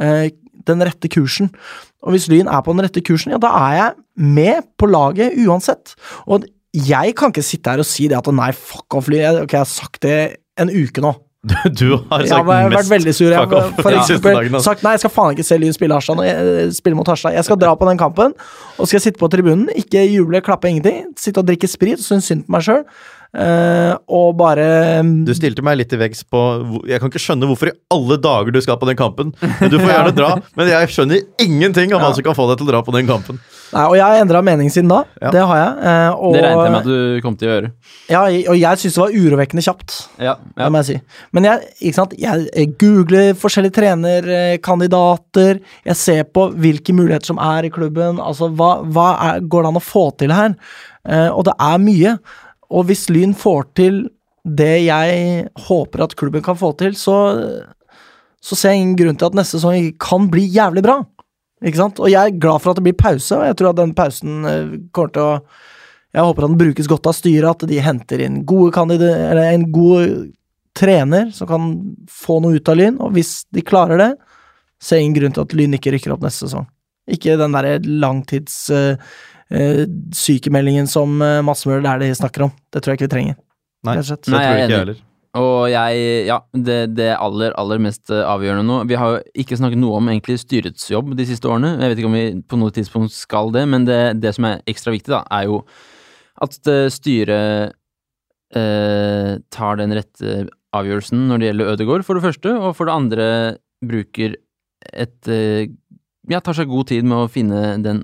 eh, den rette kursen. Og hvis Lyn er på den rette kursen, ja, da er jeg med på laget uansett. Og jeg kan ikke sitte her og si det at nei, fuck off, Lyn. Jeg, ok, jeg har sagt det en uke nå. [laughs] Du har Jeg sagt har vært mest veldig sur. Jeg fuck har off for [laughs] de eksempel altså. sagt nei, jeg skal faen ikke se Lyn spille. Jeg- Spille mot Harstad. Jeg skal dra på den kampen, og skal sitte på tribunen, ikke juble, klappe, ingenting. Sitte og drikke sprit og synes synd på meg sjøl. Og bare Du stilte meg litt til veggs på Jeg kan ikke skjønne hvorfor i alle dager du skal på den kampen. Men Du får [laughs] gjerne dra, men jeg skjønner ingenting om hva som kan få deg til å dra på den kampen. Nei, og jeg har endra mening siden da. Ja. Det har jeg. Uh, og, Det regnet jeg med at du kom til å gjøre. ja, og jeg syns det var urovekkende kjapt. Ja, Det ja. må jeg si. Men jeg, ikke sant? jeg eh, googler forskjellige trenerkandidater. Jeg ser på hvilke muligheter som er i klubben. Altså, hva, hva er, går det an å få til her? Uh, og det er mye. Og hvis Lyn får til det jeg håper at klubben kan få til, så, så ser jeg ingen grunn til at neste sesong kan bli jævlig bra. Ikke sant? Og jeg er glad for at det blir pause, og jeg tror at den pausen eh, kommer til å Jeg håper at den brukes godt av styret, at de henter inn en god trener som kan få noe ut av Lyn, og hvis de klarer det, ser jeg ingen grunn til at Lyn ikke rykker opp neste sesong. Ikke den derre langtids eh, eh, sykemeldingen som uh, Massemøller er det de snakker om. Det tror jeg ikke vi trenger. Nei, det tror jeg ikke jeg heller. Og jeg, ja, det, det aller, aller mest eh, avgjørende nå Vi har jo ikke snakket noe om egentlig styrets jobb de siste årene. Jeg vet ikke om vi på noe tidspunkt skal det, men det, det som er ekstra viktig, da, er jo at eh, styret eh, tar den rette avgjørelsen når det gjelder Ødegård, for det første, og for det andre bruker et eh, Ja, tar seg god tid med å finne den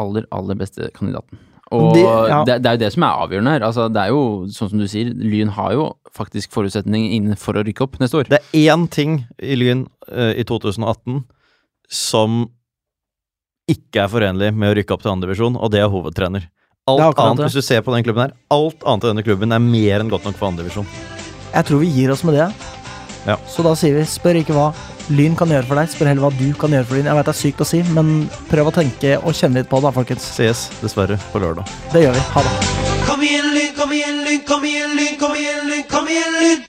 aller, aller beste kandidaten. Og Det- det, ja. det, er jo det som er avgjørende her. Altså, det er jo, sånn som du sier, Lyn har jo faktisk forutsetning innenfor å rykke opp neste år. Det er én ting i Lyn uh, i 2018 som ikke er forenlig med å rykke opp til andredivisjon, og det er hovedtrener. Alt er annet, det. hvis du ser på den klubben her, alt annet i denne klubben er mer enn godt nok for andredivisjon. Jeg tror vi gir oss med det. Ja. Så da sier vi, spør ikke hva Lyn kan gjøre for deg, spør heller hva du kan gjøre for Lyn. Jeg vet det er sykt å si, men prøv å tenke og kjenne litt på det, folkens. Ses dessverre på lørdag. Det gjør vi. Ha det. Kom igjen, Lyn, kom igjen, Lyn, kom igjen, Lyn, kom igjen, Lyn, kom igjen, Lyn!